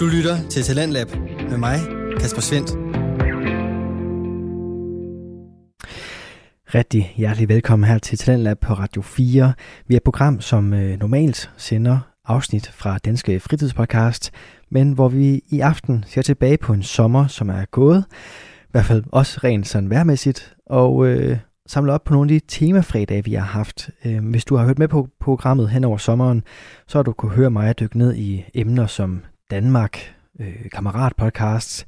Du lytter til Talentlab med mig, Kasper Svendt. Rigtig hjertelig velkommen her til Talentlab på Radio 4. Vi er et program, som øh, normalt sender afsnit fra Danske Fritidspodcast, men hvor vi i aften ser tilbage på en sommer, som er gået, i hvert fald også rent sådan værmæssigt, og øh, samler op på nogle af de temafredage, vi har haft. Øhm, hvis du har hørt med på programmet hen over sommeren, så har du kunne høre mig dykke ned i emner som Danmark, øh, kammeratpodcasts,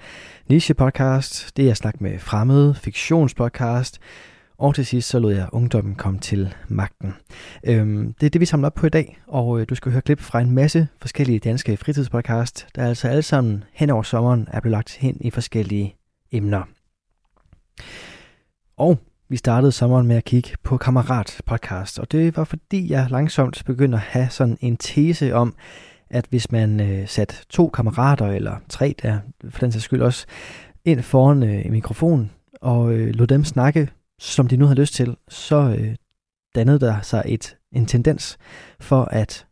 niche-podcast, det er jeg snak med fremmede, fiktionspodcast, og til sidst så lod jeg ungdommen komme til magten. Øhm, det er det, vi samler op på i dag, og øh, du skal høre klip fra en masse forskellige danske fritidspodcast, der altså alle sammen hen over sommeren er blevet lagt hen i forskellige emner. Og vi startede sommeren med at kigge på Kammerat podcast, og det var fordi jeg langsomt begyndte at have sådan en tese om, at hvis man øh, satte to kammerater, eller tre der, for den sags skyld også, ind foran øh, en mikrofon, og øh, lod dem snakke, som de nu havde lyst til, så øh, dannede der sig et, en tendens for, at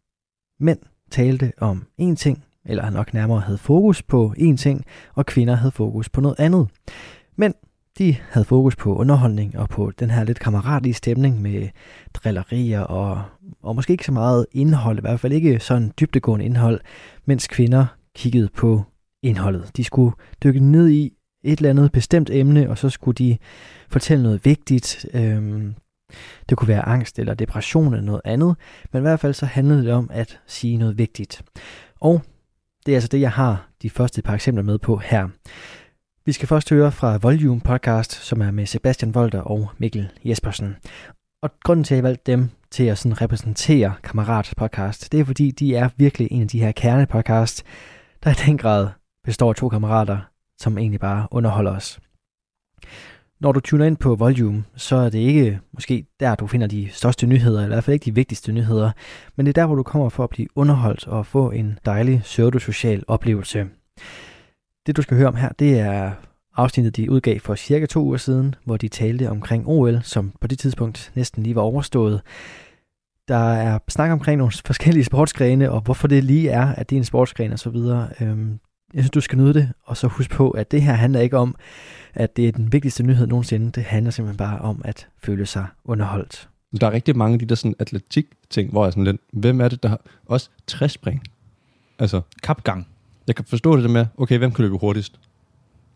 mænd talte om én ting, eller nok nærmere havde fokus på én ting, og kvinder havde fokus på noget andet. Men de havde fokus på underholdning og på den her lidt kammeratlige stemning med drillerier og, og måske ikke så meget indhold, i hvert fald ikke sådan dybdegående indhold, mens kvinder kiggede på indholdet. De skulle dykke ned i et eller andet bestemt emne, og så skulle de fortælle noget vigtigt. Øhm, det kunne være angst eller depression eller noget andet, men i hvert fald så handlede det om at sige noget vigtigt. Og det er altså det, jeg har de første par eksempler med på her. Vi skal først høre fra Volume Podcast, som er med Sebastian Volter og Mikkel Jespersen. Og grunden til, at jeg valgte dem til at sådan repræsentere Kammerat Podcast, det er fordi, de er virkelig en af de her kernepodcast, der i den grad består af to kammerater, som egentlig bare underholder os. Når du tuner ind på Volume, så er det ikke måske der, du finder de største nyheder, eller i hvert fald ikke de vigtigste nyheder, men det er der, hvor du kommer for at blive underholdt og få en dejlig pseudosocial oplevelse. Det du skal høre om her, det er afsnittet, de udgav for cirka to uger siden, hvor de talte omkring OL, som på det tidspunkt næsten lige var overstået. Der er snak omkring nogle forskellige sportsgrene, og hvorfor det lige er, at det er en sportsgren osv. Øhm, jeg synes, du skal nyde det, og så husk på, at det her handler ikke om, at det er den vigtigste nyhed nogensinde. Det handler simpelthen bare om at føle sig underholdt. Der er rigtig mange af de der sådan atletik-ting, hvor jeg sådan lidt, hvem er det, der har også træspring? Altså, Kapgang. Jeg kan forstå det der med, okay, hvem kan løbe hurtigst?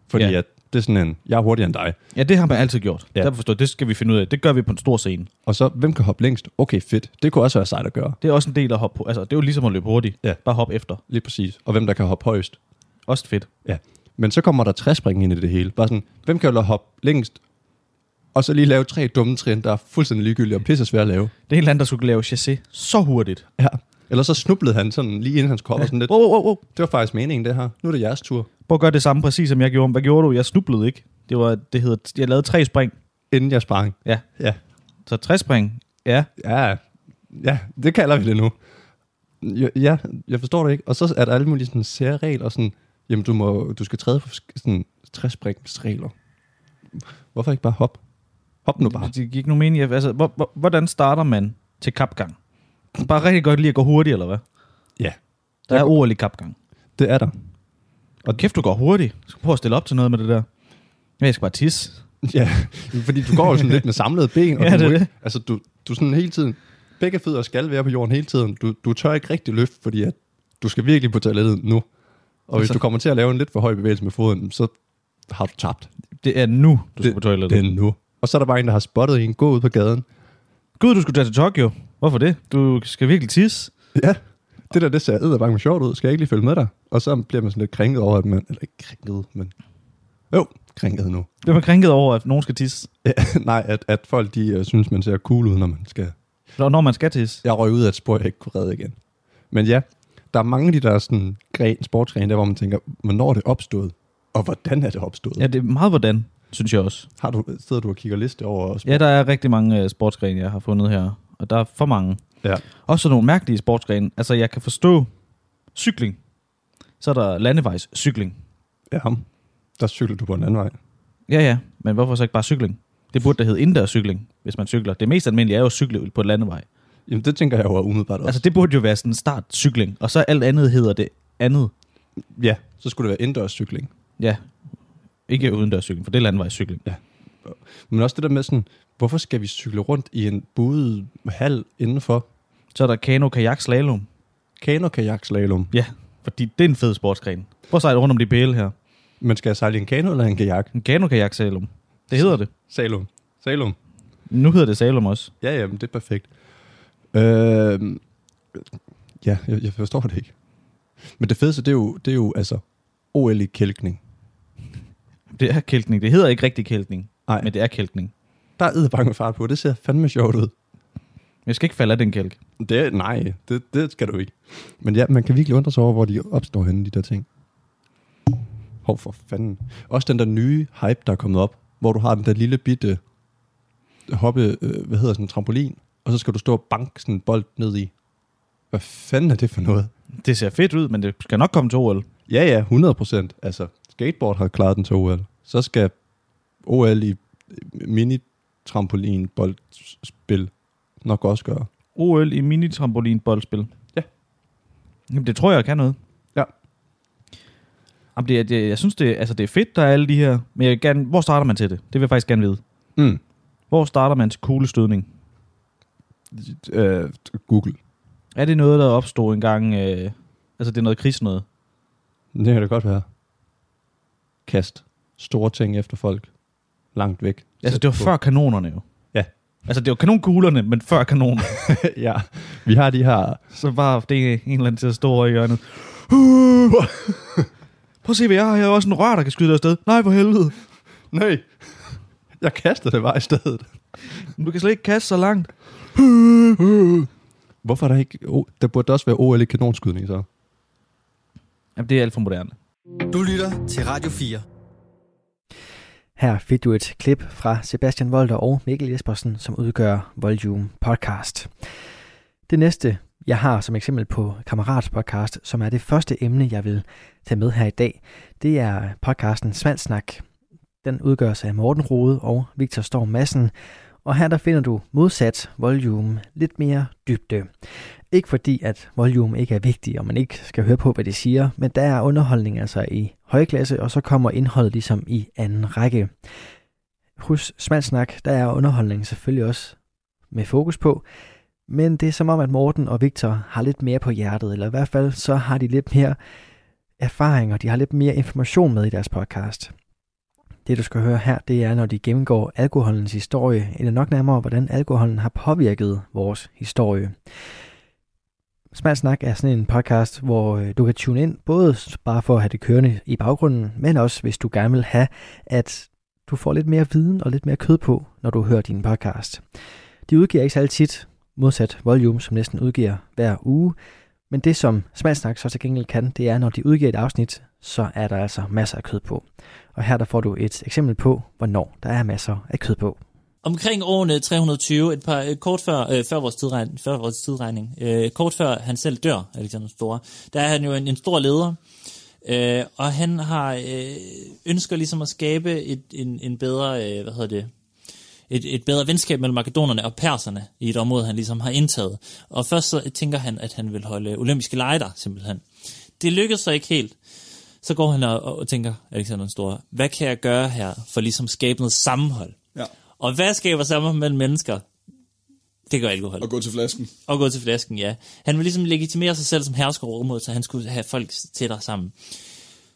Fordi Ja. at det er sådan en, jeg er hurtigere end dig. Ja, det har man altid gjort. Ja. Derfor forstår, det skal vi finde ud af. Det gør vi på en stor scene. Og så, hvem kan hoppe længst? Okay, fedt. Det kunne også være sejt at gøre. Det er også en del at hoppe på. Altså, det er jo ligesom at løbe hurtigt. Ja. Bare hop efter. Lige præcis. Og hvem der kan hoppe højst. Også fedt. Ja. Men så kommer der træspring ind i det hele. Bare sådan, hvem kan jo hoppe længst? Og så lige lave tre dumme trin, der er fuldstændig ligegyldige og pisse svære at lave. Det er en eller anden, der skulle lave chassé så hurtigt. Ja. Eller så snublede han sådan lige inden han skulle hoppe ja. sådan lidt. Wow, wow, wow. Det var faktisk meningen, det her. Nu er det jeres tur. Prøv at gøre det samme præcis, som jeg gjorde. Hvad gjorde du? Jeg snublede ikke. Det var, det hedder, jeg lavede tre spring. Inden jeg sprang. Ja. Ja. Så tre spring. Ja. Ja, ja, det kalder vi det nu. Ja, jeg forstår det ikke. Og så er der alle mulige sådan særregler, sådan, jamen du, må, du skal træde på sådan træspringsregler. Hvorfor ikke bare hop? Hop nu bare. Det giver ikke nogen mening. Altså, hvor, hvor, hvordan starter man til kapgang? Bare rigtig godt lige at gå hurtigt, eller hvad? Ja, Der er OL i kapgang. det er der. Og kæft, du går hurtigt. Du skal prøve at stille op til noget med det der. Jeg skal bare tisse. Ja, fordi du går jo sådan lidt med samlede ben. Og Ja, du, det er det. Altså, du, du sådan hele tiden, begge fødder skal være på jorden hele tiden. Du, du tør ikke rigtig løfte, fordi at du skal virkelig på toilettet nu. Og hvis Altså- du kommer til at lave en lidt for høj bevægelse med foden, så har du tabt. Det er nu, du skal Det- på toilettet. Det er nu. Og så er der bare en, der har spottet en gå ud på gaden. Gud, du skulle tage til Tokyo. Hvorfor det? Du skal virkelig tisse. Ja, det der, det ser edderbange sjovt ud. Skal jeg ikke lige følge med dig? Og så bliver man sådan lidt krænket over, at man... Eller ikke krænket, men... Jo, krænket nu. Det var krænket over, at nogen skal tisse. Ja, nej, at, at folk de uh, synes, man ser cool ud, når man skal... Når når man skal tisse. Jeg røg ud af et spor, jeg ikke kunne redde igen. Men ja, der er mange af de der sådan, gren, sportsgrene, der hvor man tænker, hvornår er det opstået? Og hvordan er det opstået? Ja, det er meget hvordan, synes jeg også. Har du, sidder du og kigger liste over os? Ja, der er rigtig mange uh, sportsgrene, jeg har fundet her. Og der er for mange. ja. Også nogle mærkelige sportsgrene. Altså, jeg kan forstå cykling. Så er der landevejscykling. ja. Der cykler du på en anden vej. Ja, ja. Men hvorfor så ikke bare cykling? Det burde da hedde indendørs cykling, hvis man cykler. Det mest almindelige er jo at cykle på et landevej. Jamen, det tænker jeg jo er umiddelbart også. Altså, det burde jo være sådan en startcykling, og så alt andet hedder det andet. Ja, så skulle det være indendørs cykling. Ja. Ikke udendørscykling, for det er landevejscykling. Ja. Men også det der med sådan, hvorfor skal vi cykle rundt i en buet hal indenfor? Så er der kano, kajak, slalom. Kano, kajak, slalom. Ja, fordi det er en fed sportsgren. Prøv at sejle rundt om de pæle her. Men skal jeg sejle i en kano eller en kajak? En kano, kajak, slalom. Det hedder det. Salom. Salom. Nu hedder det slalom også. Ja, ja, men det er perfekt. Øh, ja, jeg, jeg forstår det ikke. Men det fedeste, det er jo, det er jo altså OL i kælkning. Det er kælkning. Det hedder ikke rigtig kælkning, Nej, men det er kælkning. der er edderbange med fart på. Det ser fandme sjovt ud. Jeg skal ikke falde af den kælk. Det nej, det, det skal du ikke. Men ja, man kan virkelig undre sig over, hvor de opstår henne, de der ting. Hov for fanden. Også den der nye hype, der er kommet op, hvor du har den der lille bitte hoppe, øh, hvad hedder sådan en trampolin, og så skal du stå og banke sådan en bold ned i. Hvad fanden er det for noget? Det ser fedt ud, men det skal nok komme til OL. Ja, ja, 100 procent. Altså, skateboard har klaret den til OL. Så skal OL i mini trampolin boldspil nok også gøre. OL i mini-trampolin-boldspil. Ja. Jamen, det tror jeg kan noget. Ja. Jamen, det, det, jeg synes, det, altså, det er fedt, der er alle de her... Men jeg vil gerne, hvor starter man til det? Det vil jeg faktisk gerne vide. Mm. Hvor starter man til kuglestødning? Øh, Google. Er det noget, der opstod engang... Øh, altså, det er noget krigs noget? Det kan det godt være. Kast. Store ting efter folk. Langt væk. Altså, det var på. før kanonerne jo. Ja. Altså, det var kanonkuglerne, men før kanoner. ja. Vi har de her... Så var det en eller anden til at stå over i hjørnet. Prøv at se, hvad jeg har. Jeg har også en rør, der kan skyde dig afsted. Nej, for helvede. Nej. Jeg kaster det bare i stedet. Du kan slet ikke kaste så langt. Hvorfor er der ikke... Oh, der burde også være OL i kanonskydning, så. Jamen, det er alt for moderne. Du lytter til Radio 4. Her fik du et klip fra Sebastian Volter og Mikkel Jespersen, som udgør Volume Podcast. Det næste, jeg har som eksempel på Kammerats podcast, som er det første emne, jeg vil tage med her i dag, det er podcasten Smalsnak. Den udgøres af Morten Rode og Victor Storm Madsen, og her der finder du modsat volume lidt mere dybde. Ikke fordi, at volume ikke er vigtig, og man ikke skal høre på, hvad de siger, men der er underholdning altså i højklasse, og så kommer indholdet ligesom i anden række. Hos Smalsnak, der er underholdning selvfølgelig også med fokus på, men det er som om, at Morten og Victor har lidt mere på hjertet, eller i hvert fald så har de lidt mere erfaring, og de har lidt mere information med i deres podcast. Det du skal høre her, det er, når de gennemgår alkoholens historie, eller nok nærmere, hvordan alkoholen har påvirket vores historie. Smart Snak er sådan en podcast, hvor øh, du kan tune ind, både bare for at have det kørende i baggrunden, men også hvis du gerne vil have, at du får lidt mere viden og lidt mere kød på, når du hører din podcast. De udgiver ikke særlig tit, modsat Volume, som næsten udgiver hver uge, men det som Smart Snak så til gengæld kan, det er, når de udgiver et afsnit, så er der altså masser af kød på. Og her der får du et eksempel på, hvornår der er masser af kød på. Omkring årene 320, et par øh, kort før, øh, før, vores tidregning, før vores tidregning, øh, kort før han selv dør, Alexander den Store, der er han jo en, en stor leder, øh, og han har øh, ønsker ligesom at skabe et, en, en bedre, øh, hvad hedder det, et, et bedre venskab mellem makedonerne og perserne i et område, han ligesom har indtaget. Og først så tænker han, at han vil holde olympiske lege der, simpelthen. Det lykkedes så ikke helt. Så går han og, og tænker, Alexander den Store, hvad kan jeg gøre her for ligesom at skabe noget sammenhold? Ja. Og hvad skaber sammenhold mellem mennesker? Det gør alkohol. Og gå til flasken. Og gå til flasken, ja. Han vil ligesom legitimere sig selv som hersker over så han skulle have folk tættere sammen.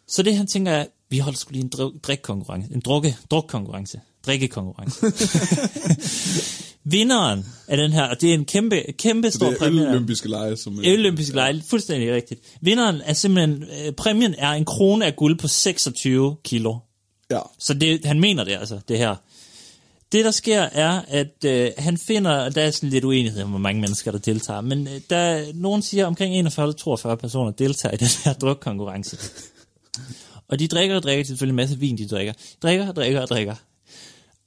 Så det han tænker er, vi holder skulle lige en drik- drikkonkurrence, en drukke, drukkonkurrence, drikkekonkurrence. Vinderen af den her, og det er en kæmpe, kæmpe stor Det er præmie. olympiske lege, som... Olympiske lege, fuldstændig rigtigt. Vinderen er simpelthen, øh, præmien er en krone af guld på 26 kilo. Ja. Så det, han mener det altså, det her. Det, der sker, er, at øh, han finder, der er sådan lidt uenighed om, hvor mange mennesker, der deltager, men øh, der, nogen siger, omkring 41-42 personer deltager i den her drukkonkurrence. og de drikker og drikker, selvfølgelig en masse vin, de drikker. Drikker og drikker og drikker.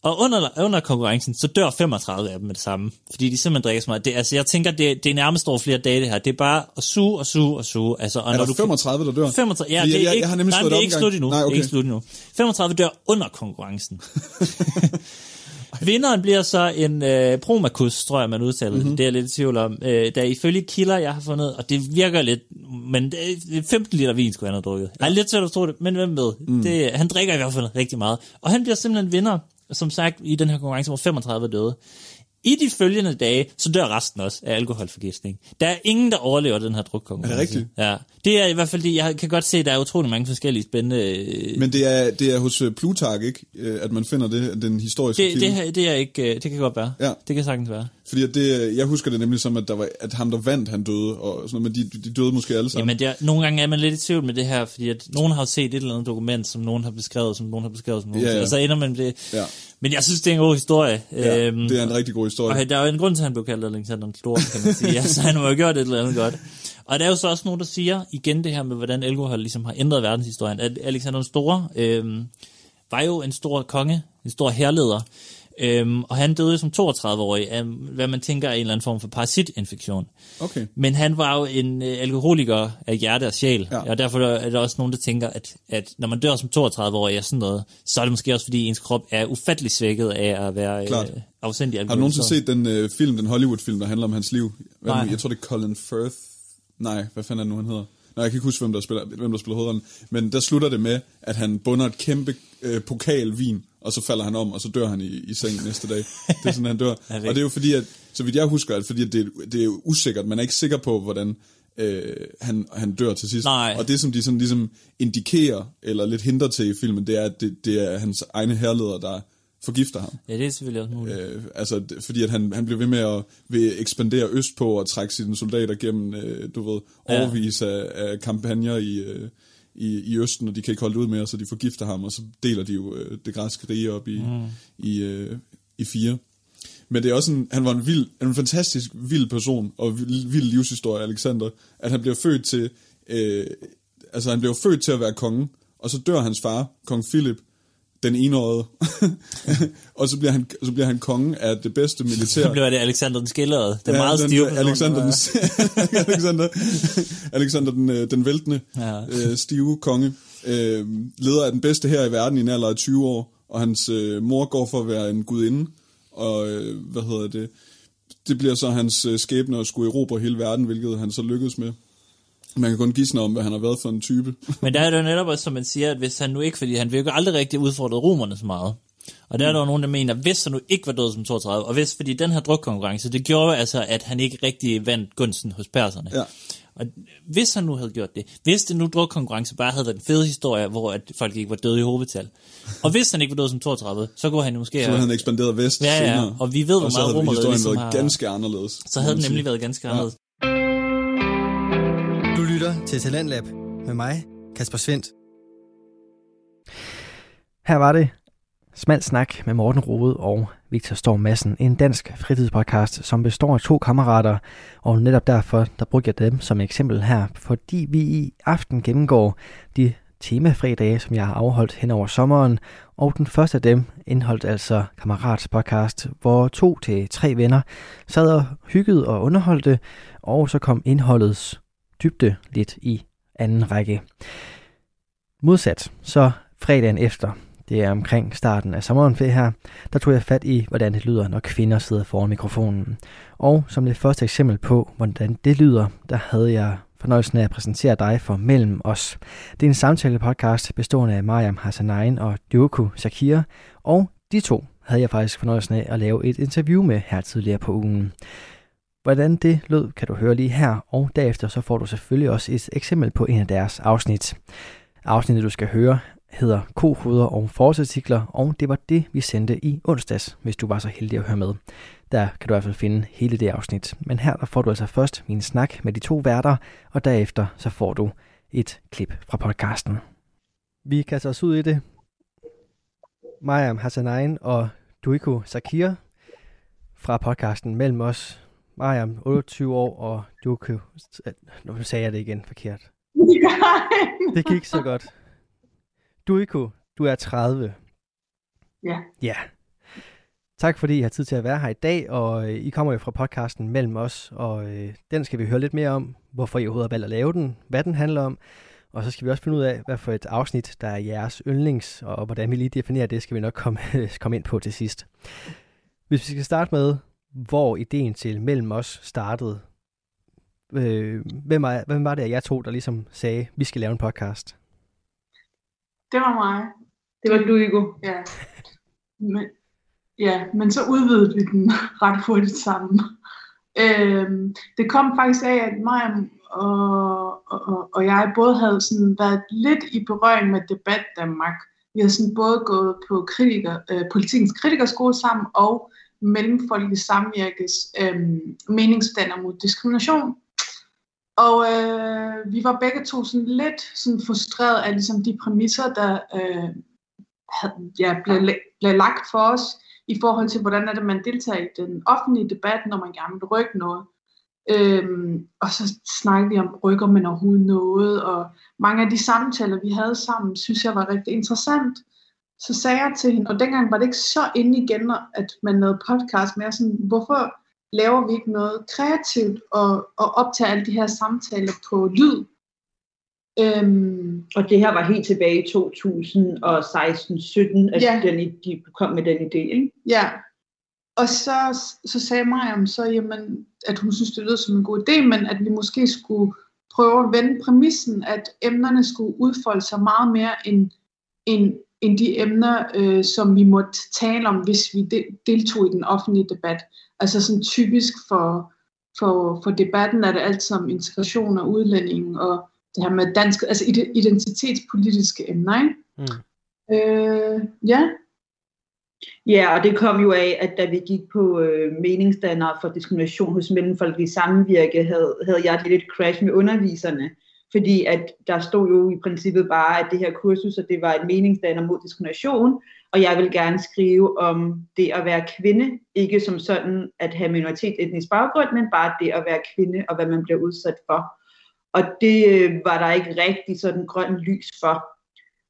Og under, under konkurrencen, så dør 35 af dem med det samme. Fordi de simpelthen drikker så meget. Det, altså, jeg tænker, det, det er nærmest over flere dage, det her. Det er bare at suge og suge og suge. Altså, og Er når der du 35, der dør? 35, ja, Fordi det er jeg, ikke, jeg har nemlig nej, det er ikke gang. slut endnu. Nej, Det er okay. ikke slut endnu. 35 dør under konkurrencen. Vinderen bliver så en øh, Promacus, tror jeg, man udtaler mm-hmm. det. Det er jeg lidt i tvivl om. Øh, der er ifølge kilder, jeg har fundet, og det virker lidt, men det er 15 liter vin, skulle han have drukket. Ja. Er lidt svært at tro det, men hvem ved? Mm. Det, han drikker i hvert fald rigtig meget. Og han bliver simpelthen vinder, som sagt, i den her konkurrence, hvor 35 er døde. I de følgende dage, så dør resten også af alkoholforgiftning. Der er ingen, der overlever den her drukkonkurrence. Er det rigtigt? Ja. Det er i hvert fald det, jeg kan godt se, at der er utrolig mange forskellige spændende... øh, Men det er, det er hos øh, Plutark, ikke? Øh, At man finder det, den historiske det, kilde. det, her- det, er ikke, det kan godt være. Ja. Det kan sagtens være. Fordi det, jeg husker det nemlig som, at, der var, at ham, der vandt, han døde. Og sådan noget, men de, de døde måske alle sammen. Jamen, det er, nogle gange er man lidt i tvivl med det her, fordi at nogen har jo set et eller andet dokument, som nogen har beskrevet, som nogen har beskrevet, som nogen Ja, ja. Og så ender man med det. Ja. Men jeg synes, det er en god historie. Ja, Øhm, det er en rigtig god historie. Og der er jo en grund til, at han blev kaldt Alexander den Store, kan man sige. altså, han må have gjort et eller andet godt. Og der er jo så også nogen, der siger igen det her med, hvordan alkohol ligesom har ændret verdenshistorien. At Alexander den Store øhm, var jo en stor konge, en stor herleder. Øhm, og han døde som 32-årig af, hvad man tænker er en eller anden form for parasitinfektion. Okay. Men han var jo en øh, alkoholiker af hjerte og sjæl, Ja. og derfor er der også nogen, der tænker, at, at når man dør som 32-årig af sådan noget, så er det måske også, fordi ens krop er ufattelig svækket af at være Klart. øh, afsindig Har du nogensinde set den øh, film, den Hollywood-film, der handler om hans liv? Hvad, Nej. nu? jeg tror, det er Colin Firth. Nej, hvad fanden er det nu, han hedder? Nej, jeg kan ikke huske, hvem der spiller, hvem der spiller hovedrollen. Men der slutter det med, at han bunder et kæmpe øh, pokal vin, og så falder han om, og så dør han i, i seng næste dag. Det er sådan, han dør. og det er jo fordi, at, så vidt jeg husker, at fordi at det, det er jo usikkert. Man er ikke sikker på, hvordan øh, han, han dør til sidst. Nej. Og det, som de sådan ligesom indikerer, eller lidt hindrer til i filmen, det er, at det, det er hans egne herleder, der forgifter ham. Ja, det er selvfølgelig også muligt. Øh, altså, fordi at han, han blev ved med at vil ekspandere østpå og trække sine soldater gennem, øh, du ved, Ja. overvis af, af kampagner i, øh, i, i Østen, og de kan ikke holde ud mere, så de forgifter ham, og så deler de jo øh, det græske rige op i, mm. i, øh, i fire. Men det er også en, han var en vild, en fantastisk vild person, og vild, vild livshistorie, Alexander, at han bliver født til, øh, altså han bliver født til at være konge, og så dør hans far, kong Philip, den enårede, og så bliver, han, så bliver han konge af det bedste militær. Så blev det Alexander den Skillerede. Det er meget den, stive person, Alexander, der den, Alexander, Alexander den, øh, den væltende, Ja. øh, stive konge, øh, leder af den bedste her i verden i en alder af 20 år, og hans øh, mor går for at være en gudinde, og øh, hvad hedder det, det bliver så hans øh, skæbne at skulle erobre hele verden, hvilket han så lykkedes med. Man kan kun gisne om, hvad han har været for en type. Men der er det jo netop også, som man siger, at hvis han nu ikke, fordi han virkelig aldrig rigtig udfordret romerne så meget. Og der er der jo nogen, der mener, hvis han nu ikke var død som 32, og hvis, fordi den her drukkonkurrence, det gjorde jo altså, at han ikke rigtig vandt gunsten hos perserne. Ja. Og hvis han nu havde gjort det, hvis det nu drukkonkurrence bare havde været en fed historie, hvor at folk ikke var døde i hovedtal, og hvis han ikke var død som 32, så kunne han måske Så havde han ekspanderet vest Ja, ja, senere. og vi ved, hvor meget historien ligesom har- ganske anderledes. så havde den nemlig sige. været ganske Ja. anderledes. Til Talentlab med mig, Kasper Svendt. Her var det Smal Snak med Morten Rode og Victor Storm Madsen, en dansk fritidspodcast, som består af to kammerater, og netop derfor, der brugte jeg dem som eksempel her, fordi vi i aften gennemgår de temafredage, som jeg har afholdt hen over sommeren, og den første af dem indeholdt altså Kammerats podcast, hvor to til tre venner sad og hyggede og underholdte, og så kom indholdets dybde lidt i anden række. Modsat, så fredagen efter, det er omkring starten af sommeren her, der tog jeg fat i, hvordan det lyder, når kvinder sidder foran mikrofonen. Og som det første eksempel på, hvordan det lyder, der havde jeg fornøjelsen af at præsentere dig for Mellem Os. Det er en samtale-podcast bestående af Mariam Hassanain og Dioku Shakir, og de to havde jeg faktisk fornøjelsen af at lave et interview med her tidligere på ugen. Hvordan det lød, kan du høre lige her, og derefter så får du selvfølgelig også et eksempel på en af deres afsnit. Afsnittet, du skal høre, hedder Kohoder og forårsartikler, og det var det, vi sendte i onsdags, hvis du var så heldig at høre med. Der kan du i hvert fald finde hele det afsnit. Men her der får du altså først min snak med de to værter, og derefter så får du et klip fra podcasten. Vi kaster os ud i det. Mariam Hassanain og Duiko Sakir fra podcasten Mellem os. Mariam, 28 år, og Duiko... Nu sagde jeg det igen forkert. Det gik så godt. Duiko, du er 30. Ja. Ja. Tak fordi I har tid til at være her i dag, og øh, I kommer jo fra podcasten Mellem os, og øh, den skal vi høre lidt mere om, hvorfor I overhovedet har valgt at lave den, hvad den handler om, Og så skal vi også finde ud af, hvad for et afsnit, der er jeres yndlings, og hvordan vi lige definerer det, skal vi nok komme, komme ind på til sidst. Hvis vi skal starte med, hvor ideen til Mellem os startede. Øh, hvem, var, hvem var det af jer to, der ligesom sagde, vi skal lave en podcast? Det var mig. Det var du, Hugo. Ja. Men, ja, men så udvidede vi den ret hurtigt sammen. Øh, det kom faktisk af, at mig og, og, og jeg både havde sådan været lidt i berøring med debat Danmark. Vi har sådan både gået på kritiker, øh, politikens kritikerskole sammen og mellemfolkelig samvirkes øh, meningsdanner mod diskrimination. Og øh, vi var begge to sådan lidt sådan frustreret af ligesom de præmisser, der øh, havde, ja, blev, blev lagt for os i forhold til, hvordan er det, man deltager i den offentlige debat, når man gerne vil rykke noget. Øhm, og så snakkede vi om, rykker man overhovedet noget, og mange af de samtaler, vi havde sammen, synes jeg var rigtig interessant. Så sagde jeg til hende, og dengang var det ikke så inde igen, at man lavede podcast, men jeg sådan, hvorfor laver vi ikke noget kreativt og, og optager alle de her samtaler på lyd? Øhm, og det her var helt tilbage i 2016-17, at ja. den, de kom med den idé, ikke? Ja, og så, så sagde Mariam så, jamen, at hun synes, det lød som en god idé, men at vi måske skulle prøve at vende præmissen, at emnerne skulle udfolde sig meget mere end, end, end de emner, øh, som vi måtte tale om, hvis vi de, deltog i den offentlige debat. Altså sådan typisk for, for, for debatten er det alt om integration og udlænding og det her med dansk, altså identitetspolitiske emner, ikke? Mm. Øh, ja. Ja, og det kom jo af, at da vi gik på øh, meningsdannere for diskrimination hos mellemfolkelige samvirke, havde, havde jeg lidt crash med underviserne, fordi at der stod jo i princippet bare, at det her kursus, at det var et meningsdanner mod diskrimination, og jeg vil gerne skrive om det at være kvinde, ikke som sådan at have minoritet etnisk baggrund, men bare det at være kvinde og hvad man bliver udsat for. Og det øh, var der ikke rigtig sådan grøn lys for.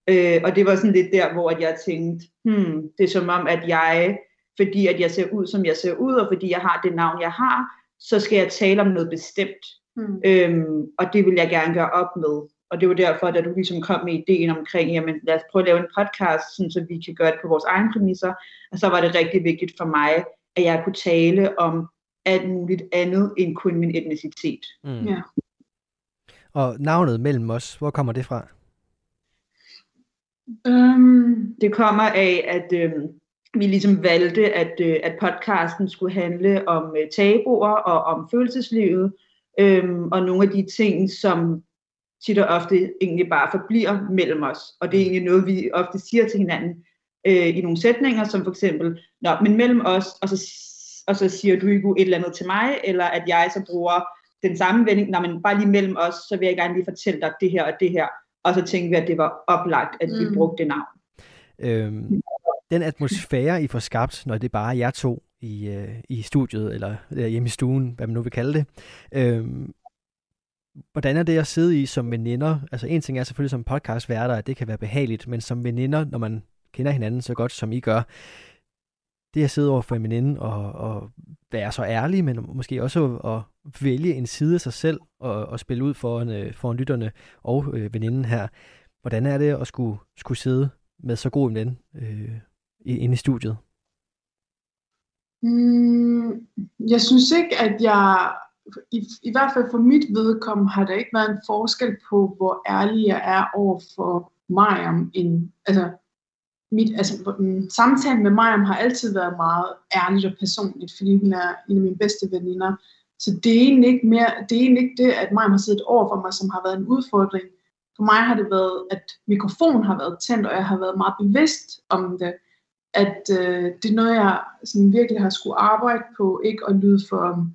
Øh, og det var sådan lidt der, hvor at jeg tænkte, hmm, det er som om, at jeg, fordi at jeg ser ud, som jeg ser ud, og fordi jeg har det navn, jeg har, så skal jeg tale om noget bestemt. Mm. Øhm, og det vil jeg gerne gøre op med. Og det var derfor, da du ligesom kom med ideen omkring, jamen lad os prøve at lave en podcast, sådan, så vi kan gøre det på vores egne præmisser. Og så var det rigtig vigtigt for mig, at jeg kunne tale om alt muligt andet end kun min etnicitet. Mm. Ja. Og navnet mellem os, hvor kommer det fra? Um, det kommer af, at øhm, vi ligesom valgte, at, øh, at podcasten skulle handle om øh, tabuer og om følelseslivet, øhm, og nogle af de ting, som tit og ofte egentlig bare forbliver mellem os. Og det er egentlig noget, vi ofte siger til hinanden øh, i nogle sætninger, som for eksempel, Nå, men mellem os, og så, og så siger du ikke et eller andet til mig, eller at jeg så bruger den samme vending, Nå, men bare lige mellem os, så vil jeg gerne lige fortælle dig det her og det her. Og så tænkte vi, at det var oplagt, at vi mm. brugte det navn. Øhm, den atmosfære, I får skabt, når det bare er jer to i, øh, i studiet, eller øh, hjemme i stuen, hvad man nu vil kalde det. Øhm, hvordan er det at sidde i som veninder? Altså en ting er selvfølgelig som podcastværter, at det kan være behageligt, men som veninder, når man kender hinanden så godt, som I gør, det at sidde over for en veninde og, og være så ærlig, men måske også at vælge en side af sig selv og, og spille ud foran, øh, foran lytterne og øh, veninden her. Hvordan er det at skulle, skulle sidde med så god en ven øh, inde i studiet? Mm, jeg synes ikke, at jeg, i, i hvert fald for mit vedkommende, har der ikke været en forskel på, hvor ærlig jeg er over for mig om en, altså mit, altså, mm, samtalen med mig har altid været meget ærligt og personligt, fordi hun er en af mine bedste veninder. Så det er egentlig ikke, mere, det er egentlig ikke det, at mig har siddet over for mig, som har været en udfordring. For mig har det været, at mikrofonen har været tændt, og jeg har været meget bevidst om det. At øh, det er noget, jeg sådan virkelig har skulle arbejde på, ikke at lyde for,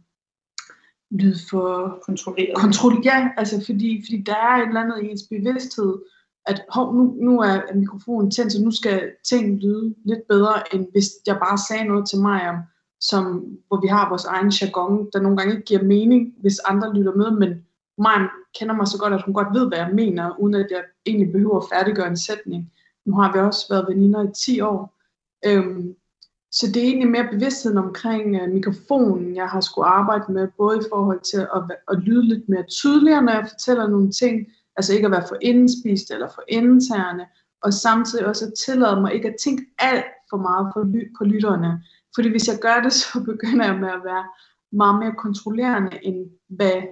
lyde for kontrolleret. Kontrol, ja, altså fordi, fordi der er et eller andet i ens bevidsthed, at hov, nu, nu er mikrofonen tændt, så nu skal ting lyde lidt bedre, end hvis jeg bare sagde noget til mig om, som, hvor vi har vores egen jargon, der nogle gange ikke giver mening, hvis andre lytter med, men mig kender mig så godt, at hun godt ved, hvad jeg mener, uden at jeg egentlig behøver at færdiggøre en sætning. Nu har vi også været veninder i 10 år. Øhm, så det er egentlig mere bevidstheden omkring øh, mikrofonen, jeg har skulle arbejde med, både i forhold til at, at lyde lidt mere tydeligere, når jeg fortæller nogle ting, Altså ikke at være for indspist eller for interne, og samtidig også at tillade mig ikke at tænke alt for meget på, ly- på lytterne. Fordi hvis jeg gør det, så begynder jeg med at være meget mere kontrollerende, end hvad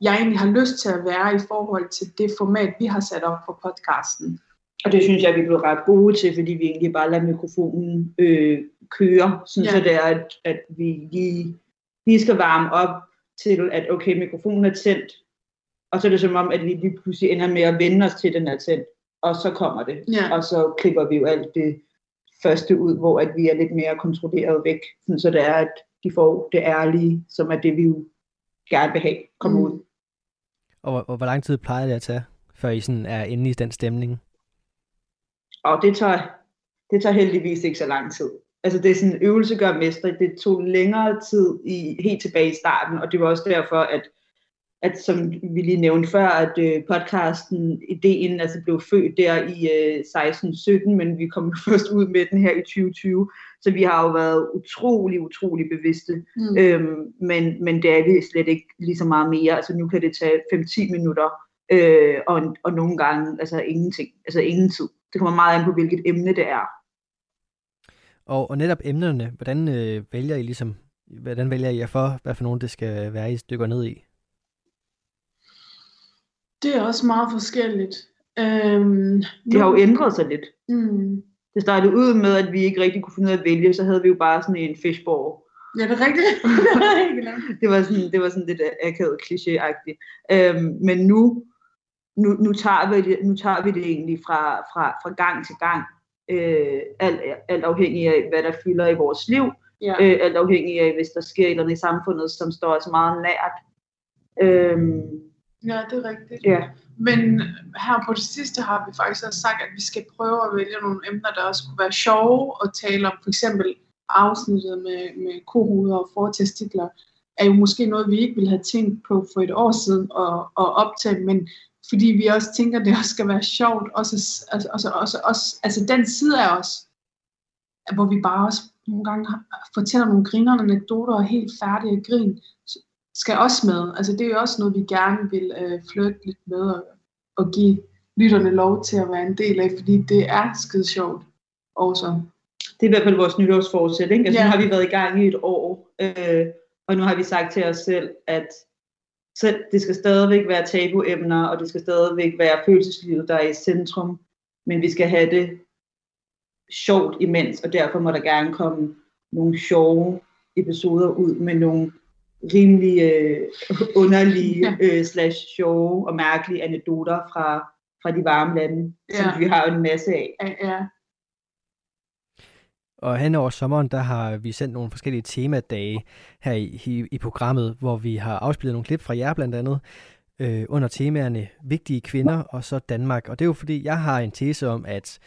jeg egentlig har lyst til at være i forhold til det format, vi har sat op for podcasten. Og det synes jeg, vi blev ret gode til, fordi vi egentlig bare lader mikrofonen øh, køre, sådan Ja. så det er, at, at vi lige, lige skal varme op til, at okay, mikrofonen er tændt, og så er det som om, at vi lige pludselig ender med at vende os til, at den er tændt, og så kommer det. Ja. Og så klipper vi jo alt det første ud, hvor at vi er lidt mere kontrolleret væk, sådan så det er, at de får det ærlige, som er det, vi jo gerne vil have, komme Mm. ud. Og, hvor- og hvor lang tid plejer det at tage, før I sådan er inde i den stemning? Og det tager, det tager heldigvis ikke så lang tid. Altså det er sådan, øvelse gør mester. Det tog længere tid i, helt tilbage i starten, og det var også derfor, at, at som vi lige nævnte før, at øh, podcasten, ideen altså blev født der i øh, 16-17, men vi kom først ud med den her i 2020, så vi har jo været utrolig, utrolig bevidste. Mm. Øhm, men, men det er vi slet ikke lige så meget mere. Altså nu kan det tage 5-10 minutter, øh, og, og nogle gange altså ingenting, altså ingen tid. Det kommer meget an på, hvilket emne det er. Og, og netop emnerne, hvordan øh, vælger I ligesom, hvordan vælger I jer for, hvad for nogen det skal være, I stykker ned i? Det er også meget forskelligt. Øhm, Det har jo ændret sig lidt. Mm. Det startede ud med, at vi ikke rigtig kunne finde ud af at vælge, så havde vi jo bare sådan en fishbowl. Ja, det er rigtigt. Det var sådan, det var sådan lidt akavet kliché-agtigt. Øhm, men nu, nu, nu, tager vi det, nu tager vi det egentlig fra, fra, fra gang til gang. Øh, alt, alt afhængig af, hvad der fylder i vores liv. ja. Øh, alt afhængig af, hvis der sker et eller andet i samfundet, som står os meget nært. Øhm, ja, det er rigtigt. ja. Men her på det sidste har vi faktisk også sagt, at vi skal prøve at vælge nogle emner, der også kunne være sjove at tale om. For eksempel afsnittet med, med kohoveder og fortestikler er jo måske noget, vi ikke ville have tænkt på for et år siden at, at optage, men fordi vi også tænker, at det også skal være sjovt. Også, altså, også, også, også, altså den side af os, hvor vi bare også nogle gange fortæller nogle grinerende anekdoter og helt færdige grin, skal også med. Altså det er jo også noget, vi gerne vil øh, flytte lidt med og, og give lytterne lov til at være en del af, fordi det er skide sjovt også. Det er i hvert fald vores nytårsforsæt. Ikke? Altså, Ja. Nu har vi været i gang i et år, øh, og nu har vi sagt til os selv, at selv, det skal stadigvæk være tabuemner, og det skal stadigvæk være følelseslivet, der er i centrum, men vi skal have det sjovt imens, og derfor må der gerne komme nogle sjove episoder ud med nogle rimelig øh, underlige øh, slash sjove og mærkelige anekdoter fra, fra de varme lande, ja. Som vi har en masse af. Ja, ja. Og hen over sommeren, der har vi sendt nogle forskellige temadage her i, i, i programmet, hvor vi har afspillet nogle klip fra jer blandt andet, øh, under temaerne vigtige kvinder og så Danmark. Og det er jo fordi, jeg har en tese om, at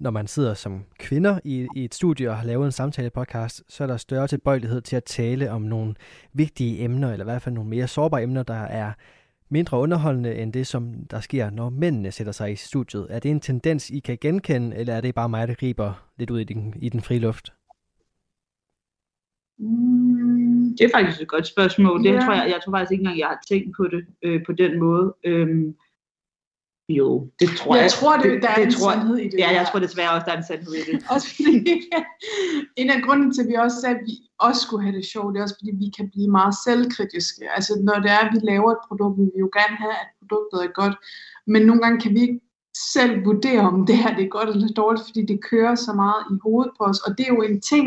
når man sidder som kvinder i, i et studie og har lavet en samtale-podcast, så er der større tilbøjelighed til at tale om nogle vigtige emner, eller i hvert fald nogle mere sårbare emner, der er mindre underholdende end det, som der sker, når mændene sætter sig i studiet. Er det en tendens, I kan genkende, eller er det bare mig, der griber lidt ud i den, i den frie luft? Mm, Det er faktisk et godt spørgsmål. Det Ja. tror jeg, jeg tror faktisk ikke engang, jeg har tænkt på det øh, på den måde. Øhm, jo, det tror jeg. jeg tror, det, der er en tror, sandhed i det. Ja, jeg tror desværre også, der er en sandhed i det. Også fordi, en af grunden til, at vi også sagde, at vi også skulle have det sjovt, det er også fordi, vi kan blive meget selvkritiske. Altså, når det er, at vi laver et produkt, vi vil jo gerne have, at produktet er godt. Men nogle gange kan vi ikke selv vurdere, om det her det er godt eller dårligt, fordi det kører så meget i hovedet på os. Og det er jo en ting,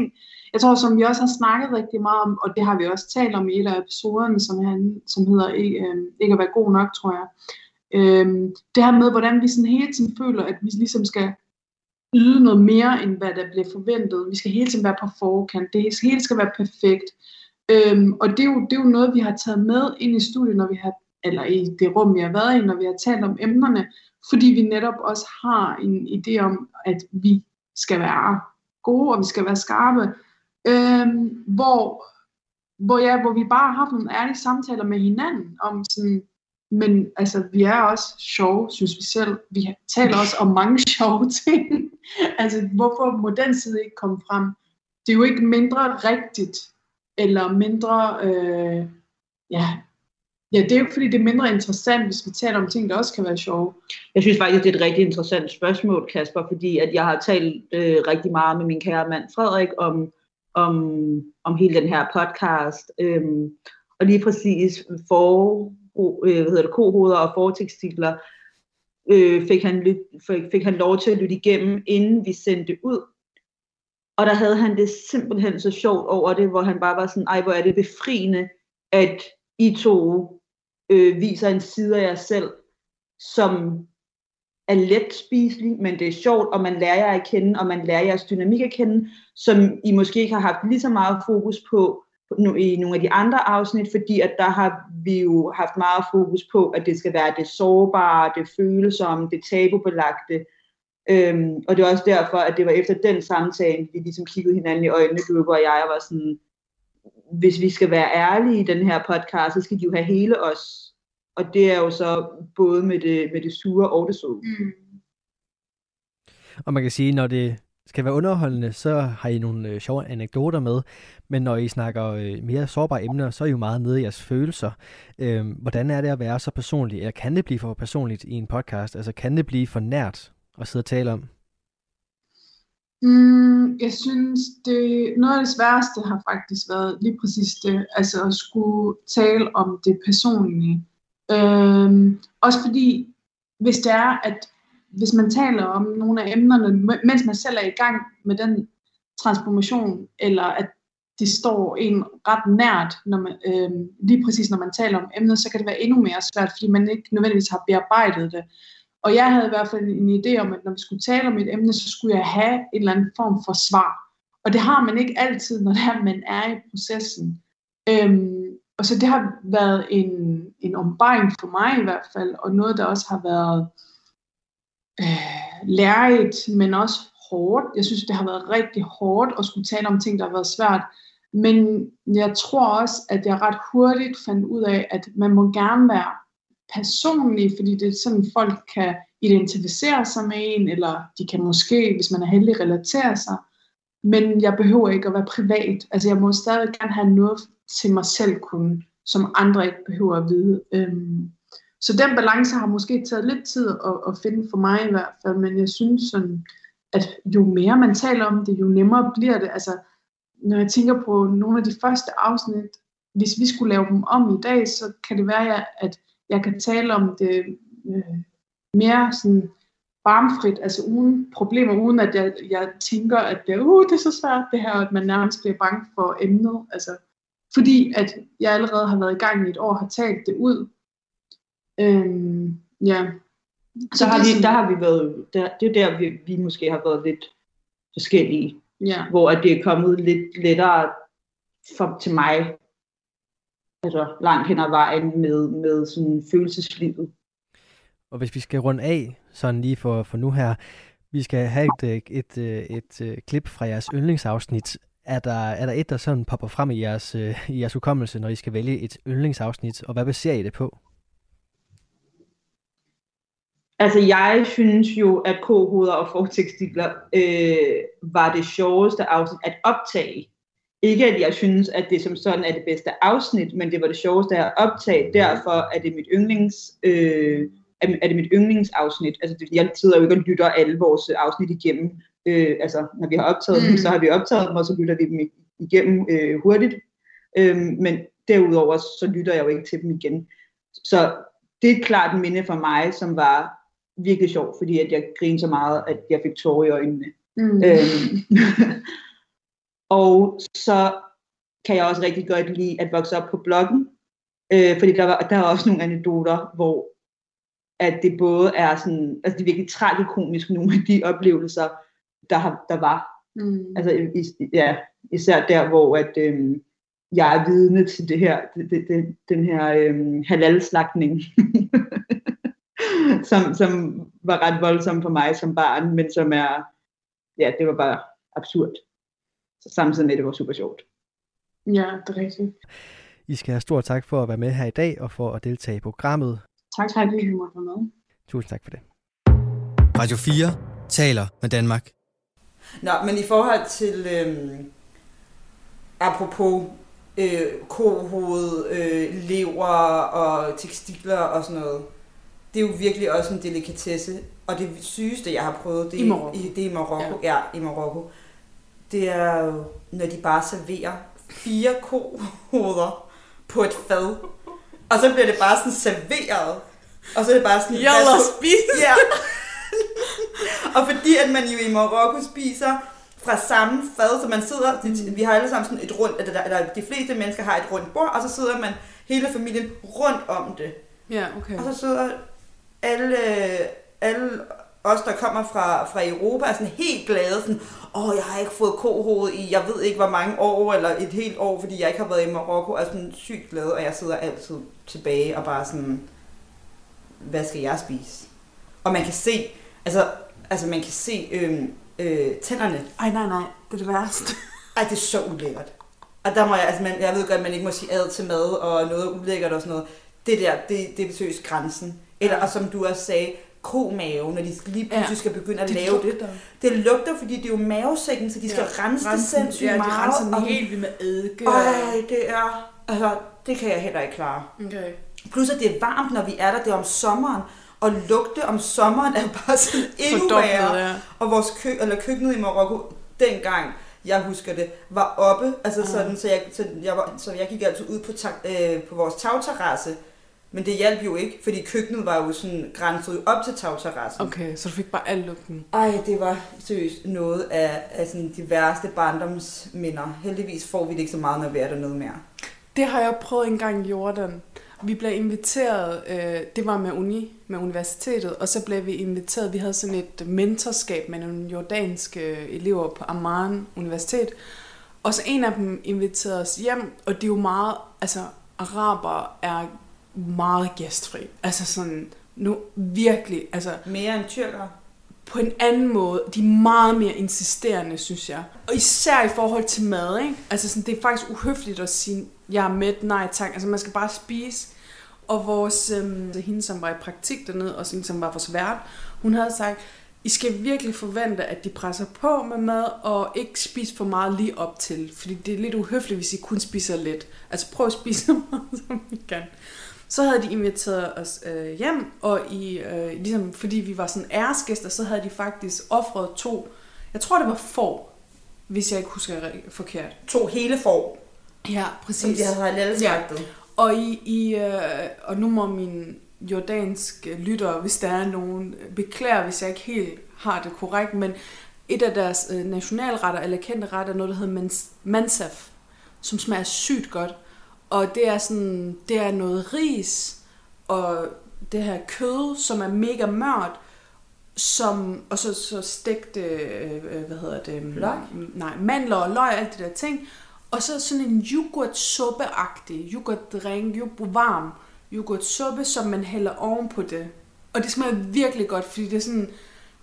jeg tror, som vi også har snakket rigtig meget om, og det har vi også talt om i et af episoderne, som, han, som hedder øh, Ikke at være god nok, tror jeg. Øhm, det her med, hvordan vi sådan hele tiden føler, at vi ligesom skal yde noget mere, end hvad der bliver forventet. Vi skal hele tiden være på forkant. Det hele skal være perfekt. Øhm, og det er, jo, det er jo noget, vi har taget med ind i studiet, når vi har, eller i det rum, vi har været i, når vi har talt om emnerne, fordi vi netop også har en idé om, at vi skal være gode, og vi skal være skarpe. Øhm, hvor, hvor, ja, hvor vi bare har haft nogle ærlige samtaler med hinanden om sådan, men altså, vi er også sjove, synes vi selv. Vi taler også om mange sjove ting. altså, hvorfor må den side ikke komme frem? Det er jo ikke mindre rigtigt, eller mindre, øh, ja, Ja, det er jo ikke, fordi det er mindre interessant, hvis vi taler om ting, der også kan være sjove. Jeg synes faktisk, det er et rigtig interessant spørgsmål, Kasper, fordi at jeg har talt øh, rigtig meget med min kære mand Frederik om, om, om hele den her podcast. Øhm, og lige præcis for, øh, hvad hedder det, kohoveder og fortekstitler øh, fik, han fik, fik han lov til at lytte igennem, inden vi sendte ud. Og der havde han det simpelthen så sjovt over det, hvor han bare var sådan, ej hvor er det befriende, at I to øh, viser en side af jer selv, som er let spiselig, men det er sjovt, og man lærer jer at kende, og man lærer jeres dynamik at kende, som I måske ikke har haft lige så meget fokus på i nogle af de andre afsnit, fordi at der har vi jo haft meget fokus på, at det skal være det sårbare, det følsomme, det tabubelagte. Øhm, og det er også derfor, at det var efter den samtale, vi ligesom kiggede hinanden i øjnene, du og jeg, og var sådan, hvis vi skal være ærlige i den her podcast, så skal de jo have hele os. Og det er jo så både med det, med det sure og det søde. Mm. Og man kan sige, når det skal være underholdende, så har I nogle øh, sjove anekdoter med, men når I snakker øh, mere sårbare emner, så er I jo meget nede i jeres følelser. Øh, hvordan er det at være så personlig, eller kan det blive for personligt i en podcast? Altså kan det blive for nært at sidde og tale om? Mm, jeg synes, det, noget af det sværeste har faktisk været lige præcis det, altså at skulle tale om det personlige. Øhm, også fordi, hvis det er, at hvis man taler om nogle af emnerne, mens man selv er i gang med den transformation, eller at det står en ret nært, når man, øh, lige præcis når man taler om emnet, så kan det være endnu mere svært, fordi man ikke nødvendigvis har bearbejdet det. Og jeg havde i hvert fald en idé om, at når vi skulle tale om et emne, så skulle jeg have en eller anden form for svar. Og det har man ikke altid, når det er, man er i processen. Øhm, og så det har været en, en ombaring for mig i hvert fald, og noget, der også har været øh, lærerigt, men også hårdt. Jeg synes, det har været rigtig hårdt at skulle tale om ting, der har været svært. Men jeg tror også, at jeg ret hurtigt fandt ud af, at man må gerne være personlig, fordi det er sådan, folk kan identificere sig med en, eller de kan måske, hvis man er heldig, relatere sig. Men jeg behøver ikke at være privat. Altså jeg må stadig gerne have noget til mig selv kun, som andre ikke behøver at vide. Øhm, så den balance har måske taget lidt tid at, at finde for mig i hvert fald, men jeg synes sådan, at jo mere man taler om det, jo nemmere bliver det. Altså, når jeg tænker på nogle af de første afsnit, hvis vi skulle lave dem om i dag, så kan det være, at jeg kan tale om det øh, mere sådan barmfrit, altså uden problemer, uden at jeg, jeg tænker, at det, uh, det er så svært det her, at man nærmest bliver bange for emnet. Altså, fordi at jeg allerede har været i gang i et år, har talt det ud, Øhm, ja. Så har vi, der har vi været, der, det er der, vi, vi måske har været lidt forskellige. Ja. Hvor at det er kommet lidt lettere for, til mig, altså langt hen ad vejen med, med sådan følelseslivet. Og hvis vi skal runde af, sådan lige for, for nu her, vi skal have et, et, et, et, et øh, klip fra jeres yndlingsafsnit. Er der, er der et, der sådan popper frem i jeres, øh, i jeres hukommelse, når I skal vælge et yndlingsafsnit, og hvad baserer I det på? Altså, jeg synes jo, at kohoveder og fortekstiler øh, var det sjoveste afsnit at optage. Ikke at jeg synes, at det som sådan er det bedste afsnit, men det var det sjoveste at optage. Derfor er det mit yndlings... Øh, er det mit yndlingsafsnit. Altså, det, jeg sidder jo ikke og lytter alle vores afsnit igennem. Øh, altså, når vi har optaget mm. dem, så har vi optaget dem, og så lytter vi dem igennem øh, hurtigt. Øh, men derudover, så lytter jeg jo ikke til dem igen. Så det er klart en minde for mig, som var virkelig sjovt, fordi at jeg grinede så meget, at jeg fik tårer i øjnene. Mm. Øhm, og så kan jeg også rigtig godt lide at vokse op på bloggen, øh, fordi der, var, der er også nogle anekdoter, hvor at det både er sådan, altså det er virkelig tragikomisk, nogle af de oplevelser, der, har, der var. Mm. Altså is, ja, især der, hvor at, øh, jeg er vidne til det her, det, det, det, den her øh, halal-slagning. som, som var ret voldsom for mig som barn, men som er, ja, det var bare absurd. Så samtidig med, det var super sjovt. Ja, det er rigtigt. I skal have stor tak for at være med her i dag og for at deltage i programmet. Tak for at I måtte være med. Tusind tak for det. Radio 4 taler med Danmark. Nå, men i forhold til, øhm, apropos øh, kohoved, øh, lever og tekstiler og sådan noget. Det er jo virkelig også en delikatesse. Og det sygeste, jeg har prøvet, det, I Marokko. I, det er i Marokko. Ja. ja, i Marokko. Det er jo, når de bare serverer fire kohoveder på et fad. Og så bliver det bare sådan serveret. Og så er det bare sådan... Jalla, værsgo- spis! Ja. og fordi at man jo i Marokko spiser fra samme fad, så man sidder, det, vi har alle sammen sådan et rundt, eller, eller de fleste mennesker har et rundt bord, og så sidder man hele familien rundt om det. Ja, okay. Og så sidder alle, alle os, der kommer fra, fra Europa, er sådan helt glade, sådan, åh, jeg har ikke fået kohoved i, jeg ved ikke hvor mange år, eller et helt år, fordi jeg ikke har været i Marokko, er sådan sygt glad, og jeg sidder altid tilbage og bare sådan, hvad skal jeg spise? Og man kan se, altså, altså man kan se øhm, øh, tænderne. Ej, nej, nej. Det er det værste. Ej, det er så ulækkert. Og der må jeg, altså man, jeg ved godt, at man ikke må sige ad til mad og noget ulækkert og sådan noget. Det der, det, det er seriøst grænsen. Eller, Ja. og som du også sagde, komave, når de lige pludselig Ja. skal begynde at Det lave det. lugter. Det lugter, fordi det er jo mavesækken, så de skal Ja. rense det sindssygt ja, de meget. renser den og- helt vildt med eddike. Ej, det er... Altså, det kan jeg heller ikke klare. Okay. Plus, at det er varmt, når vi er der. Det er om sommeren. Og lugte om sommeren er bare sådan endnu værre. ja. Og vores kø, eller køkkenet i Marokko, dengang, jeg husker det, var oppe. Altså sådan, så jeg, så, jeg var, så jeg gik altid ud på, tag, øh, på vores tagterrasse. Men det hjalp jo ikke, fordi køkkenet var jo sådan grænset op til tagterrassen. Okay, så du fik bare al lugten. Ej, det var seriøst noget af, af sådan de værste barndomsminder. Heldigvis får vi det ikke så meget, når vi er dernede mere. Det har jeg prøvet en gang i Jordan. Vi blev inviteret, øh, det var med uni, med universitetet, og så blev vi inviteret, vi havde sådan et mentorskab med nogle jordanske elever på Amman Universitet, og så en af dem inviterede os hjem, og det er jo meget, altså araber er meget gæstfri. Altså sådan, nu virkelig, altså Mere end tyrkere. på en anden måde. De er meget mere insisterende, synes jeg. Og især i forhold til mad, ikke? Altså sådan, det er faktisk uhøfligt at sige, jeg er mæt, nej tak. Altså man skal bare spise. Og vores, øhm, hende som var i praktik dernede, og hende som var vores vært, hun havde sagt, I skal virkelig forvente, at de presser på med mad, og ikke spise for meget lige op til. Fordi det er lidt uhøfligt, hvis I kun spiser lidt. Altså prøv at spise så meget, som I kan. Så havde de inviteret os øh, hjem, og i, øh, ligesom, fordi vi var sådan æresgæster, så havde de faktisk offret to, jeg tror det var får, hvis jeg ikke husker forkert. To hele får, Ja, som præcis. de havde halal-slagtet. Ja. Og, i, i, øh, og nu må min jordanske lytter, hvis der er nogen, beklager, hvis jeg ikke helt har det korrekt, men et af deres øh, nationalretter, eller kendte retter, er noget, der hedder mans- mansaf, som smager sygt godt. Og det er sådan, det er noget ris, og det her kød, som er mega mørt, som, og så, så stegt, øh, øh, hvad hedder det? Løg? Nej, mandler og løg, alt det der ting. Og så sådan en yoghurt-suppe-agtig, yoghurt-drink, yoghurt varm yoghurt-suppe, som man hælder oven på det. Og det smager virkelig godt, fordi det er sådan,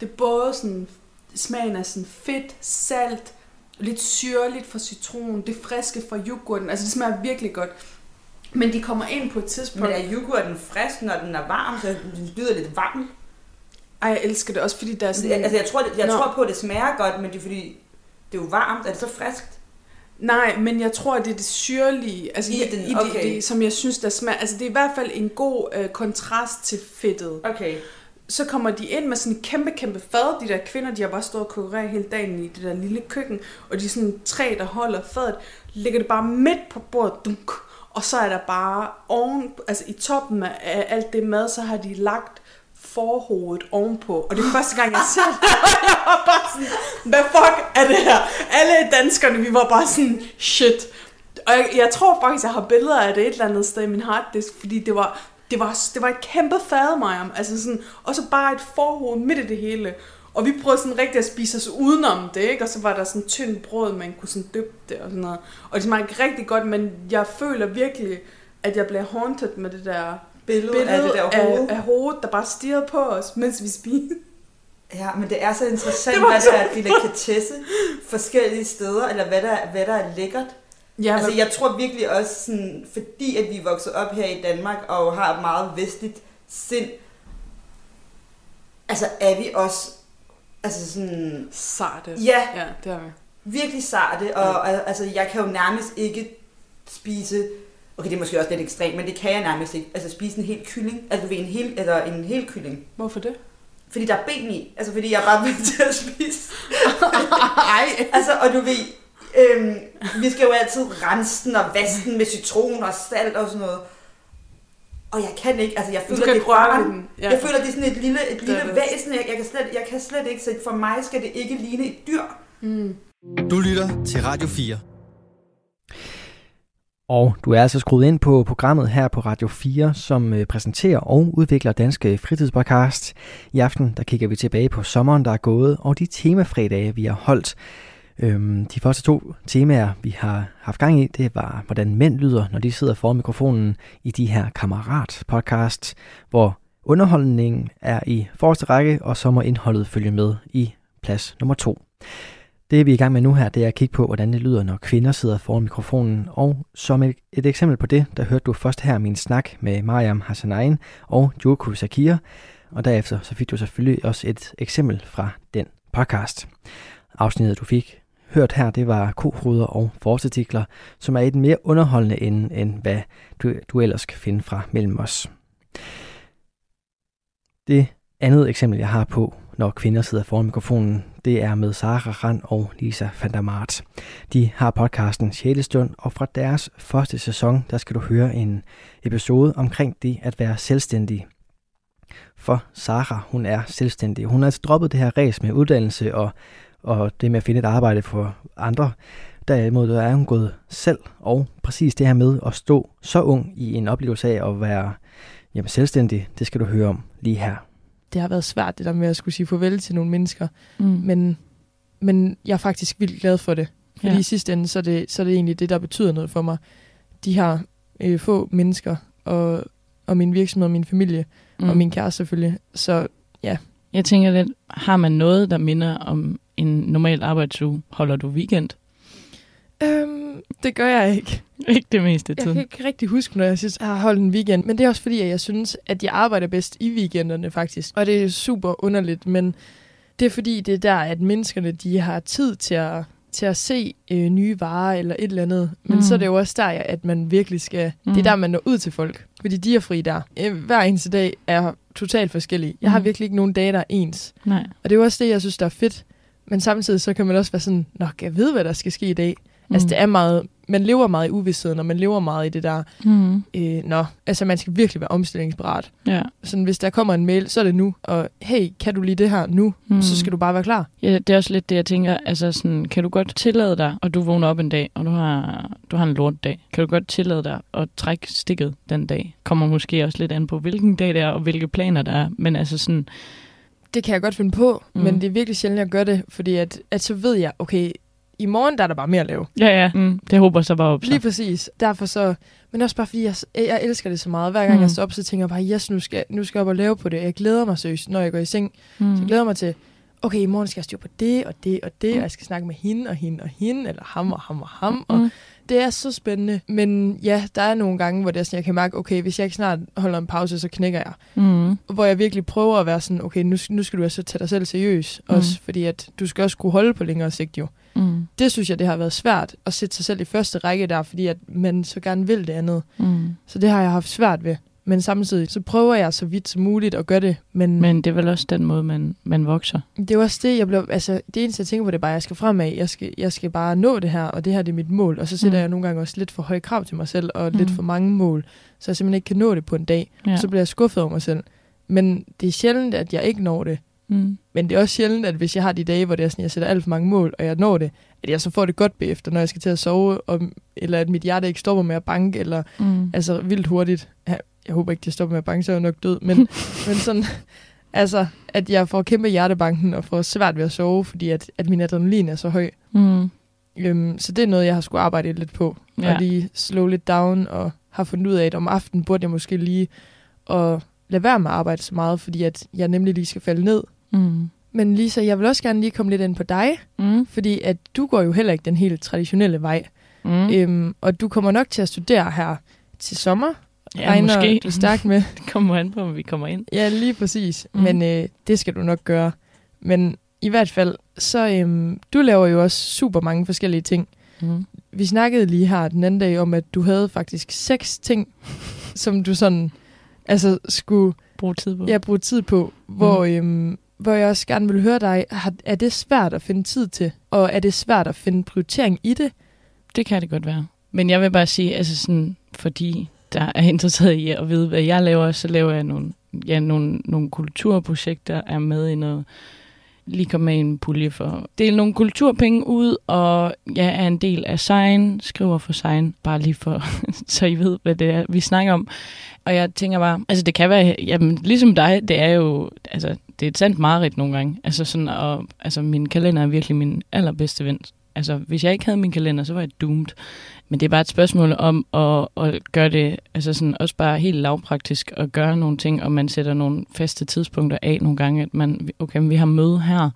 det er både sådan, smagen af sådan fedt, salt, lidt syrligt fra citron, det friske fra yoghurten, altså det smager virkelig godt. Men de kommer ind på et tidspunkt... Men er yoghurten frisk, når den er varm, så den lyder lidt varm? Ej, jeg elsker det også, fordi der er sådan... Altså, jeg tror, jeg Nå. tror på, at det smager godt, men det er fordi, det er jo varmt. Er det så friskt? Nej, men jeg tror, det er det syrlige, altså I den, i det, okay. det, som jeg synes, der smager. Altså det er i hvert fald en god øh, kontrast til fedtet. Okay. Så kommer de ind med sådan et kæmpe, kæmpe fad. De der kvinder, de har bare stået og konkurreret hele dagen i det der lille køkken. Og de er sådan tre, der holder fadet. Lægger det bare midt på bordet. Dunk, og så er der bare oven, altså i toppen af alt det mad, så har de lagt forhovedet ovenpå. Og det er første gang, jeg ser det. Og jeg var bare sådan, hvad fuck er det her? Alle danskerne, vi var bare sådan, shit. Og jeg, jeg tror faktisk, jeg har billeder af det et eller andet sted i min harddisk, fordi det var, det var, det var et kæmpe fad, Mariam. Altså sådan, og så bare et forhoved midt i det hele. Og vi prøvede sådan rigtig at spise os udenom det, ikke? Og så var der sådan tynd brød, man kunne sådan dyppe det og sådan noget. Og det smagte rigtig godt, men jeg føler virkelig, at jeg blev haunted med det der Billede, billede af det der af, hoved. af hovedet, der bare stirrede på os, mens vi spiste. Ja, men det er så interessant, Det hvad så- der er delikatesse forskellige steder, eller hvad der, hvad der er lækkert. Ja, Altså, jeg tror virkelig også, sådan, fordi at vi er vokset op her i Danmark, og har et meget vestligt sind, altså er vi også altså sådan, Sarte. Ja. Ja, det er vi. virkelig sarte, og al- altså, jeg kan jo nærmest ikke spise, okay, det er måske også lidt ekstremt, men det kan jeg nærmest ikke, altså spise en hel kylling, altså du ved, en hel, eller en hel kylling. Hvorfor det? Fordi der er ben i, altså fordi jeg er bare nødt til at spise. Ej. altså, og du ved, øhm, vi skal jo altid rense den og vaske den med citron og salt og sådan noget. Og jeg kan ikke, altså jeg Du føler, det er den, ja. Jeg føler, det er sådan et lille, et lille det. væsen, jeg, jeg, kan slet, jeg kan slet ikke, så for mig skal det ikke ligne et dyr. Mm. Du lytter til Radio 4. Og du er altså skruet ind på programmet her på Radio 4, som øh, præsenterer og udvikler danske fritidspodcast. I aften der kigger vi tilbage på sommeren, der er gået, og de temafredage, vi har holdt. Øhm, de første to temaer, vi har haft gang i, det var, hvordan mænd lyder, når de sidder foran mikrofonen i de her kammerat-podcast, hvor underholdningen er i forreste række, og så må indholdet følge med i plads nummer to. Det vi er i gang med nu her, det er at kigge på, hvordan det lyder, når kvinder sidder foran mikrofonen. Og som et, et eksempel på det, der hørte du først her min snak med Mariam Hassanain og Joko Sakir. Og derefter så fik du selvfølgelig også et eksempel fra den podcast. Afsnittet du fik hørt her, det var kohoder og forsartikler, som er i den mere underholdende ende, end hvad du, du ellers kan finde fra mellem os. Det andet eksempel, jeg har på, når kvinder sidder foran mikrofonen, det er med Sara Rand og Lisa van der Mart. De har podcasten Sjælestund, og fra deres første sæson, der skal du høre en episode omkring det at være selvstændig. For Sara, hun er selvstændig. Hun har altså droppet det her ræs med uddannelse og, og det med at finde et arbejde for andre. Derimod er hun gået selv, og præcis det her med at stå så ung i en oplevelse af at være jamen, selvstændig, det skal du høre om lige her. det har været svært, det der med at skulle sige farvel til nogle mennesker. Mm. Men, men jeg er faktisk vildt glad for det. Fordi Ja. ja. i sidste ende, så er, det, så er det egentlig det, der betyder noget for mig. De her øh, få mennesker, og, og min virksomhed, og min familie, mm. og min kæreste selvfølgelig. Så ja, Jeg tænker lidt, har man noget, der minder om en normal arbejdsuge? Holder du weekend? øhm, det gør jeg ikke. Ikke det meste af Jeg tiden. kan ikke rigtig huske, når jeg jeg har holdt en weekend. Men det er også fordi, at jeg synes, at jeg arbejder bedst i weekenderne faktisk. Og det er super underligt, men det er fordi, det er der, at menneskerne de har tid til at, til at se øh, nye varer eller et eller andet. Men Mm. mm. så er det jo også der, at man virkelig skal... Mm. Det Mm. er der, man når ud til folk. Fordi de er fri der. Øh, Hver eneste dag er totalt forskellig. Jeg har Mm. virkelig ikke nogen dage, der er ens. Nej. Og det er jo også det, jeg synes, der er fedt. Men samtidig så kan man også være sådan, Nå, jeg ved, hvad der skal ske i dag. Mm. Altså, Mm. det er meget... Man lever meget i uvidsheden, og man lever meget i det der... Mm. Øh, nå, altså man skal virkelig være omstillingsparat. Ja. Sådan, hvis der kommer en mail, så er det nu. Og hey, kan du lige det her nu? Mm. Så skal du bare være klar. Ja, det er også lidt det, jeg tænker. Altså sådan, kan du godt tillade dig, og du vågner op en dag, og du har, du har en lortdag. Kan du godt tillade dig at trække stikket den dag? Kommer måske også lidt an på, hvilken dag det er, og hvilke planer der er. Men altså sådan, Det kan jeg godt finde på, Mm. men det er virkelig sjældent, jeg gør det. Fordi at, at så ved jeg, okay, i morgen der er der bare mere at lave. ja, ja, mm, det håber så bare op. Så. Lige præcis. Derfor så... Men også bare fordi, jeg, jeg elsker det så meget. Hver gang Mm. jeg står op, så tænker jeg bare, yes, nu skal, nu skal jeg op og lave på det. Jeg glæder mig seriøst, når jeg går i seng. Så Mm. jeg glæder mig til, okay, i morgen skal jeg styre på det og det og det, Mm. og jeg skal snakke med hende og hende og hende, eller ham og ham og ham. Og Mm. Det er så spændende. Men ja, der er nogle gange, hvor det er sådan, jeg kan mærke, okay, hvis jeg ikke snart holder en pause, så knækker jeg. Mm. Hvor jeg virkelig prøver at være sådan, okay, nu, nu skal du altså tage dig selv seriøs. Mm. Også fordi, at du skal også kunne holde på længere sigt jo. Mm. Det synes jeg, det har været svært at sætte sig selv i første række der, fordi at man så gerne vil det andet. Mm. Så det har jeg haft svært ved. Men samtidig så prøver jeg så vidt som muligt at gøre det. Men, Men det er vel også den måde, man, man vokser. det er også det, jeg blev, altså, det eneste, jeg tænker på, det er bare, at jeg skal fremad. Jeg skal, jeg skal bare nå det her, og det her det er mit mål. Og så sætter Mm. jeg nogle gange også lidt for høje krav til mig selv, og Mm. lidt for mange mål, så jeg simpelthen ikke kan nå det på en dag. Ja. Så bliver jeg skuffet over mig selv. Men det er sjældent, at jeg ikke når det. Mm. Men det er også sjældent, at hvis jeg har de dage, hvor det er sådan, jeg sætter alt for mange mål, og jeg når det, at jeg så får det godt bagefter, når jeg skal til at sove, og, eller at mit hjerte ikke stopper med at banke, eller Mm. altså vildt hurtigt. Jeg håber ikke, det stopper med at banke, så er jeg nok død. Men, men sådan, altså, at jeg får kæmpe hjertebanken og får svært ved at sove, fordi at, at min adrenalin er så høj. Mm. Øhm, så det er noget, jeg har skulle arbejde lidt på. Ja. Og lige slå lidt down, og har fundet ud af, at om aftenen burde jeg måske lige at lade være med at arbejde så meget, fordi at jeg nemlig lige skal falde ned. Mm. Men Lisa, jeg vil også gerne lige komme lidt ind på dig, Mm. fordi at du går jo heller ikke den helt traditionelle vej. Mm. Øhm, og du kommer nok til at studere her til sommer, Ja, regner måske. du stærkt med. Det kommer an på, om vi kommer ind. Ja, lige præcis. Mm. Men øh, det skal du nok gøre. Men i hvert fald, så øhm, du laver jo også super mange forskellige ting. Mm. vi snakkede lige her den anden dag om, at du havde faktisk seks ting, som du sådan altså skulle bruge tid på. Ja, bruge tid på, hvor, mm. øhm, hvor jeg også gerne vil høre dig, har, er det svært at finde tid til, og er det svært at finde prioritering i det? Det kan det godt være. Men jeg vil bare sige, altså sådan, fordi der er interesseret i at vide, hvad jeg laver, så laver jeg nogle, ja, nogle, nogle kulturprojekter, er med i noget, lige komme med en pulje for at dele nogle kulturpenge ud, og jeg er en del af Sign, skriver for Sign, bare lige for, så I ved, hvad det er, vi snakker om. Og jeg tænker bare, altså det kan være, jamen ligesom dig, det er jo, altså det er et sandt mareridt nogle gange. Altså sådan, og, altså min kalender er virkelig min allerbedste ven. Altså hvis jeg ikke havde min kalender, så var jeg doomed. Men det er bare et spørgsmål om at, at gøre det, altså sådan også bare helt lavpraktisk, at gøre nogle ting, og man sætter nogle faste tidspunkter af nogle gange, at man, okay, vi har møde her,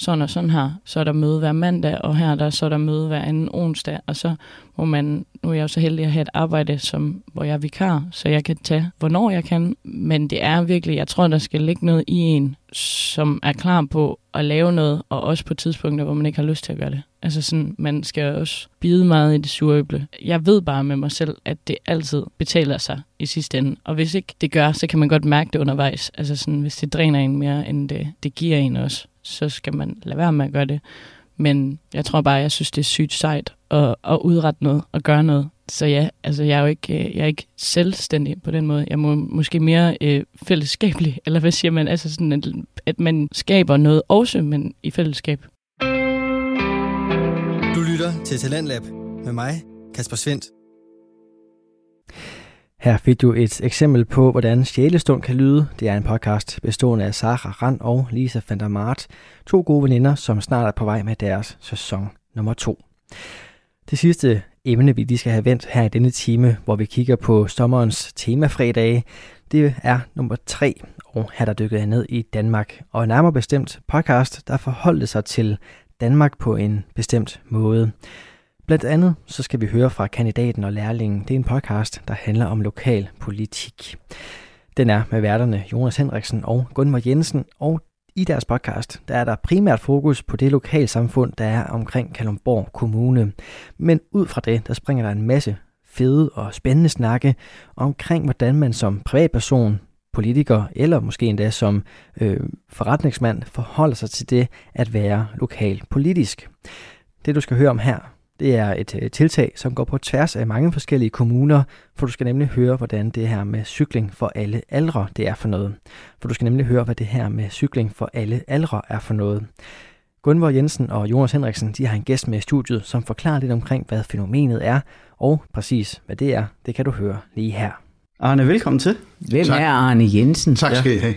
sådan og sådan her, så er der møde hver mandag, og her der, så er der møde hver anden onsdag, og så må man, nu er jeg jo så heldig at have et arbejde, som, hvor jeg er vikar, så jeg kan tage, hvornår jeg kan, men det er virkelig, jeg tror, der skal ligge noget i en, som er klar på at lave noget, og også på tidspunkter, hvor man ikke har lyst til at gøre det. Altså sådan, man skal også bide meget i det surøble. Jeg ved bare med mig selv, at det altid betaler sig i sidste ende. Og hvis ikke det gør, så kan man godt mærke det undervejs. Altså sådan, hvis det dræner en mere, end det, det giver en også, så skal man lade være med at gøre det. Men jeg tror bare, jeg synes, det er sygt sejt at, at udrette noget og gøre noget. Så ja, altså jeg er jo ikke, øh, jeg er ikke selvstændig på den måde. Jeg må måske mere øh, fællesskabelig, eller hvad siger man? Altså sådan, at, at man skaber noget også, men i fællesskab. Du lytter til Talentlab med mig, Kasper Svendt. Her fik du et eksempel på, hvordan Sjælestund kan lyde. Det er en podcast bestående af Sara Rand og Lisa van der Mart. To gode veninder, som snart er på vej med deres sæson nummer to. Det sidste emne, vi lige skal have vendt her i denne time, hvor vi kigger på sommerens temafredage, det er nummer tre, og her der dykker jeg ned i Danmark. Og nærmere bestemt podcast, der forholdte sig til Danmark på en bestemt måde. Blandt andet så skal vi høre fra kandidaten og lærlingen. Det er en podcast, der handler om lokal politik. Den er med værterne Jonas Henriksen og Gunvar Jensen, og i deres podcast, der er der primært fokus på det lokalsamfund, der er omkring Kalundborg Kommune. Men ud fra det, der springer der en masse fede og spændende snakke omkring, hvordan man som privatperson, politiker eller måske endda som øh, forretningsmand forholder sig til det at være lokal politisk. Det du skal høre om her, det er et øh, tiltag, som går på tværs af mange forskellige kommuner, for du skal nemlig høre, hvordan det her med cykling for alle aldre, det er for noget. For du skal nemlig høre, hvad det her med cykling for alle aldre er for noget. Gunvor Jensen og Jonas Henriksen, de har en gæst med i studiet, som forklarer lidt omkring, hvad fænomenet er, og præcis hvad det er, det kan du høre lige her. Arne, velkommen til. Hvem tak. er Arne Jensen? Tak skal I have.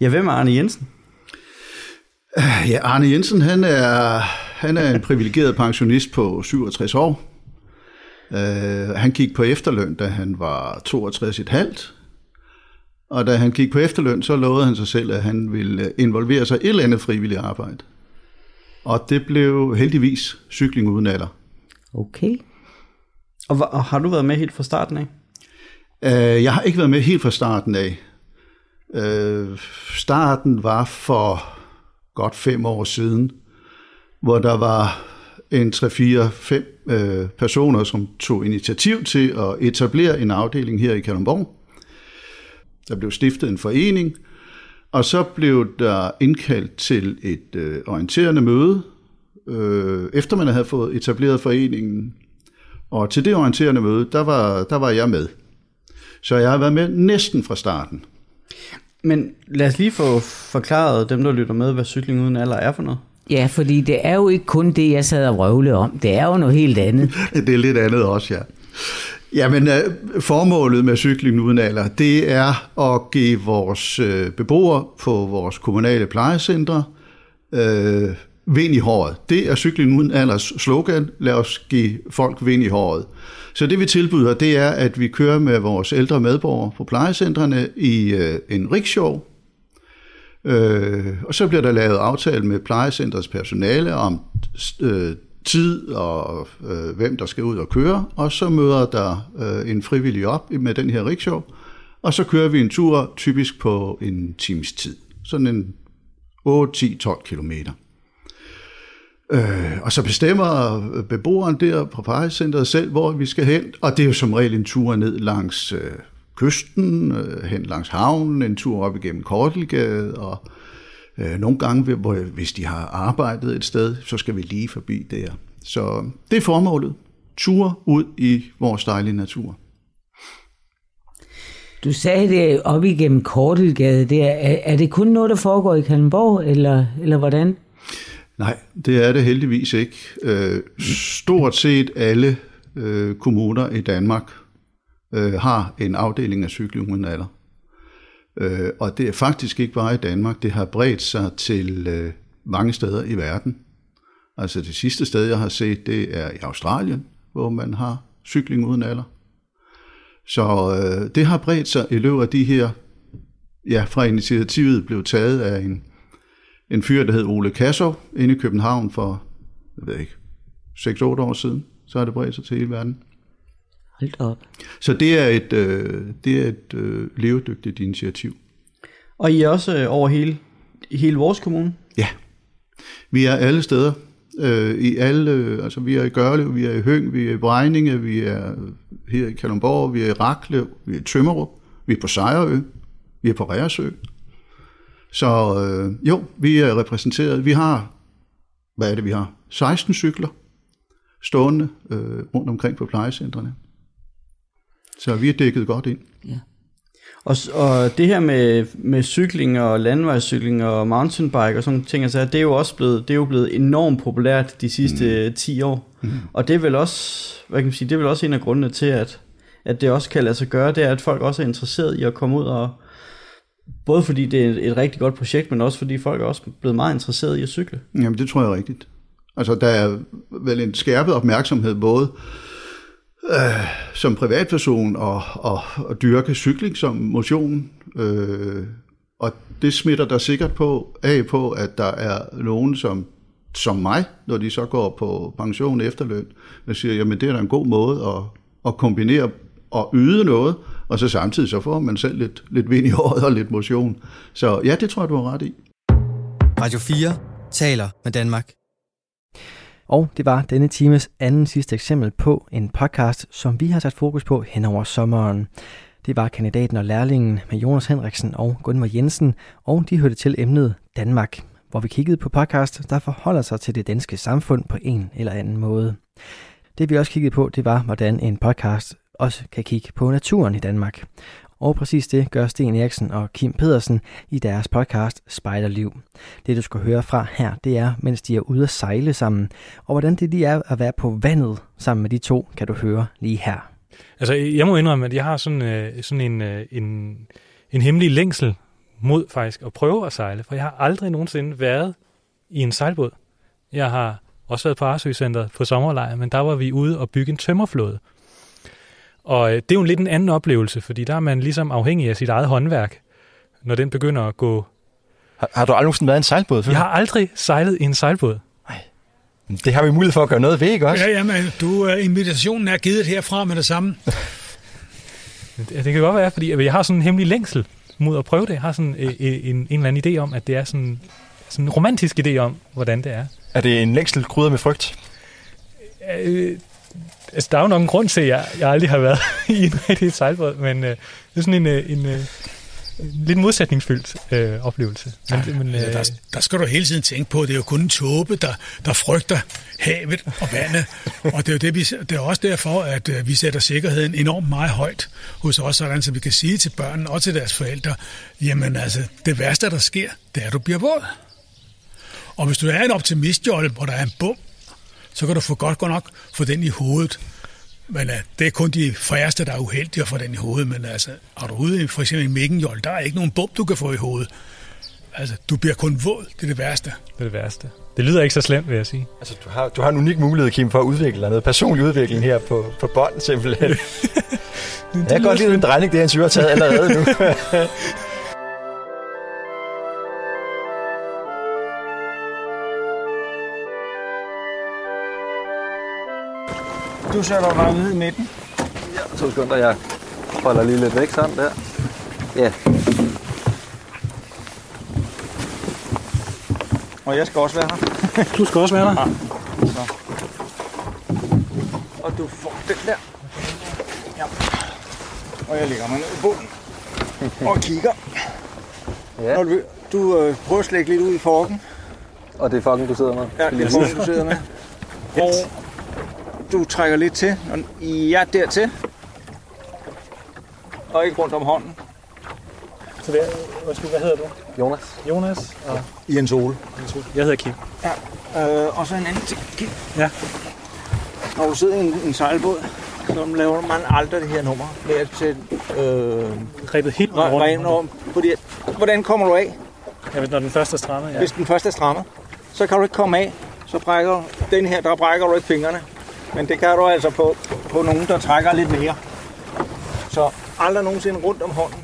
Ja, hvem er Arne Jensen? Ja, Arne Jensen, han er, han er en privilegeret pensionist på 67 år. Uh, han gik på efterløn, da han var 62,5. Og da han gik på efterløn, så lovede han sig selv, at han ville involvere sig i et eller andet frivilligt arbejde. Og det blev heldigvis cykling uden alder. Okay. Og, og har du været med helt fra starten af? Uh, jeg har ikke været med helt fra starten af. Uh, starten var for godt fem år siden, hvor der var en 3-4-5 øh, personer, som tog initiativ til at etablere en afdeling her i Kalundborg. Der blev stiftet en forening, og så blev der indkaldt til et øh, orienterende møde, øh, efter man havde fået etableret foreningen. Og til det orienterende møde, der var, der var jeg med. Så jeg har været med næsten fra starten. Men lad os lige få forklaret dem, der lytter med, hvad cykling uden alder er for noget. Ja, fordi det er jo ikke kun det, jeg sad og røvle om. Det er jo noget helt andet. det er lidt andet også, ja. Jamen, øh, formålet med cykling uden alder, det er at give vores øh, beboere på vores kommunale plejecentre øh, vind i håret. Det er cykling uden alders slogan. Lad os give folk vind i håret. Så det vi tilbyder, det er, at vi kører med vores ældre medborgere på plejecentrene i øh, en rickshaw, øh, og så bliver der lavet aftale med plejecentrets personale om øh, tid og øh, hvem der skal ud og køre, og så møder der øh, en frivillig op med den her rickshaw, og så kører vi en tur typisk på en times tid, sådan en 8, 10, 12 kilometer. Øh, og så bestemmer øh, beboeren der på plejecenteret selv, hvor vi skal hen. Og det er jo som regel en tur ned langs øh, kysten, øh, hen langs havnen, en tur op igennem Kortelgade, og øh, nogle gange, hvor, hvis de har arbejdet et sted, så skal vi lige forbi der. Så det er formålet. Tur ud i vores dejlige natur. Du sagde det op igennem Kortelgade der. Er, er det kun noget, der foregår i Kalmborg, eller, eller hvordan? Nej, det er det heldigvis ikke. Øh, stort set alle øh, kommuner i Danmark øh, har en afdeling af cykling alder. Øh, og det er faktisk ikke bare i Danmark, det har bredt sig til øh, mange steder i verden. Altså det sidste sted, jeg har set, det er i Australien, hvor man har cykling uden alder. Så øh, det har bredt sig i løbet af de her, ja, fra initiativet blev taget af en, en fyr, der hed Ole Kassov, inde i København for, jeg ved ikke, 6-8 år siden. Så har det bredt sig til hele verden. Hold op. Så det er et, øh, det er et øh, levedygtigt initiativ. Og I er også øh, over hele, hele vores kommune? Ja. Vi er alle steder. Øh, I alle, øh, altså vi er i Gørlev, vi er i Høng, vi er i Brejninge, vi er her i Kalundborg, vi er i Raklev, vi er i Tømmerup, vi er på Sejrø, vi er på Reersø. Så øh, jo, vi er repræsenteret. Vi har, hvad er det vi har? 16 cykler stående øh, rundt omkring på plejecentrene. Så vi er dækket godt ind. Ja. Og, og det her med, med cykling og landvejscykling og mountainbike og sådan ting, altså, det er jo også blevet, det er jo blevet enormt populært de sidste mm. 10 år. Mm. Og det er vel også, hvad kan man sige, det er vel også en af grundene til, at, at det også kan lade sig gøre, det er, at folk også er interesseret i at komme ud og, både fordi det er et, rigtig godt projekt, men også fordi folk er også blevet meget interesseret i at cykle. Jamen det tror jeg er rigtigt. Altså der er vel en skærpet opmærksomhed både øh, som privatperson og, og, og dyrke cykling som motion. Øh, og det smitter der sikkert på af på, at der er nogen, som, som mig, når de så går på pension efterløn, der siger, jamen det er da en god måde at, at kombinere og yde noget, og så samtidig så får man selv lidt, lidt vind i håret og lidt motion. Så ja, det tror jeg, du har ret i. Radio 4 taler med Danmark. Og det var denne times anden sidste eksempel på en podcast, som vi har sat fokus på hen over sommeren. Det var kandidaten og lærlingen med Jonas Henriksen og Gunvar Jensen, og de hørte til emnet Danmark, hvor vi kiggede på podcast, der forholder sig til det danske samfund på en eller anden måde. Det vi også kiggede på, det var, hvordan en podcast også kan kigge på naturen i Danmark. Og præcis det gør Sten Eriksen og Kim Pedersen i deres podcast Spejderliv. Det du skal høre fra her, det er, mens de er ude at sejle sammen. Og hvordan det lige er at være på vandet sammen med de to, kan du høre lige her. Altså, jeg må indrømme, at jeg har sådan, øh, sådan en, øh, en, en hemmelig længsel mod faktisk at prøve at sejle, for jeg har aldrig nogensinde været i en sejlbåd. Jeg har også været på Arsø Center på sommerlejr, men der var vi ude og bygge en tømmerflåde. Og øh, det er jo en lidt en anden oplevelse, fordi der er man ligesom afhængig af sit eget håndværk, når den begynder at gå... Har, har du aldrig nogensinde været i en sejlbåd? Jeg har aldrig sejlet i en sejlbåd. Nej. Det har vi mulighed for at gøre noget ved, ikke også? Ja, jamen, du, uh, invitationen er givet herfra med det samme. det, det kan godt være, fordi jeg har sådan en hemmelig længsel mod at prøve det. Jeg har sådan en, en, en eller anden idé om, at det er sådan, sådan en romantisk idé om, hvordan det er. Er det en længsel krydret med frygt? Øh, altså, der er jo nok en grund til, at jeg, jeg aldrig har været i en rigtig sejlbåd, men øh, det er sådan en, øh, en, øh, lidt modsætningsfyldt øh, oplevelse. Men, ja, men, øh, der, der skal du hele tiden tænke på, at det er jo kun en tåbe, der, der frygter havet og vandet. og det er jo det, vi, det er også derfor, at øh, vi sætter sikkerheden enormt meget højt hos os, sådan så vi kan sige til børnene og til deres forældre, jamen altså, det værste, der sker, det er, at du bliver våd. Og hvis du er en optimistjolle, hvor der er en bum, så kan du få godt godt nok få den i hovedet. Men uh, det er kun de færreste, der er uheldige at få den i hovedet. Men altså, er du ude i for eksempel en mækkenjold, der er ikke nogen bum, du kan få i hovedet. Altså, du bliver kun våd. Det er det værste. Det er det værste. Det lyder ikke så slemt, vil jeg sige. Altså, du har, du har en unik mulighed, Kim, for at udvikle noget personlig udvikling her på, på bånd, simpelthen. jeg kan godt lide en drejning, det er en har taget allerede nu. Du sætter dig ned i midten. Ja, to sekunder. Jeg holder lige lidt væk sådan der. Ja. Og jeg skal også være her. Du skal også være der. Ja. Så. Og du får den der. Ja. Og jeg lægger mig ned i bunden og kigger. Ja. Når du, du øh, prøver at slække lidt ud i forken. Og det er fucking, du sidder med? Ja, det er forken, du sidder med. Og du trækker lidt til. Og ja, dertil. Og ikke rundt om hånden. Så det er, hvad hedder du? Jonas. Jonas og Jens Ole. Jens Ole. Jeg hedder Kim. Ja. Øh, og så en anden ting. Kim. Ja. Når du sidder i en, en sejlbåd, så laver man aldrig det her nummer med at sætte øh, Grebet helt nej, rundt. rem om. Fordi, hvordan kommer du af? Ja, når den første er strammet, ja. Hvis den første er strammet, så kan du ikke komme af. Så brækker den her, der brækker du ikke fingrene. Men det kan du altså på, på nogen, der trækker lidt mere. Så aldrig nogensinde rundt om hånden.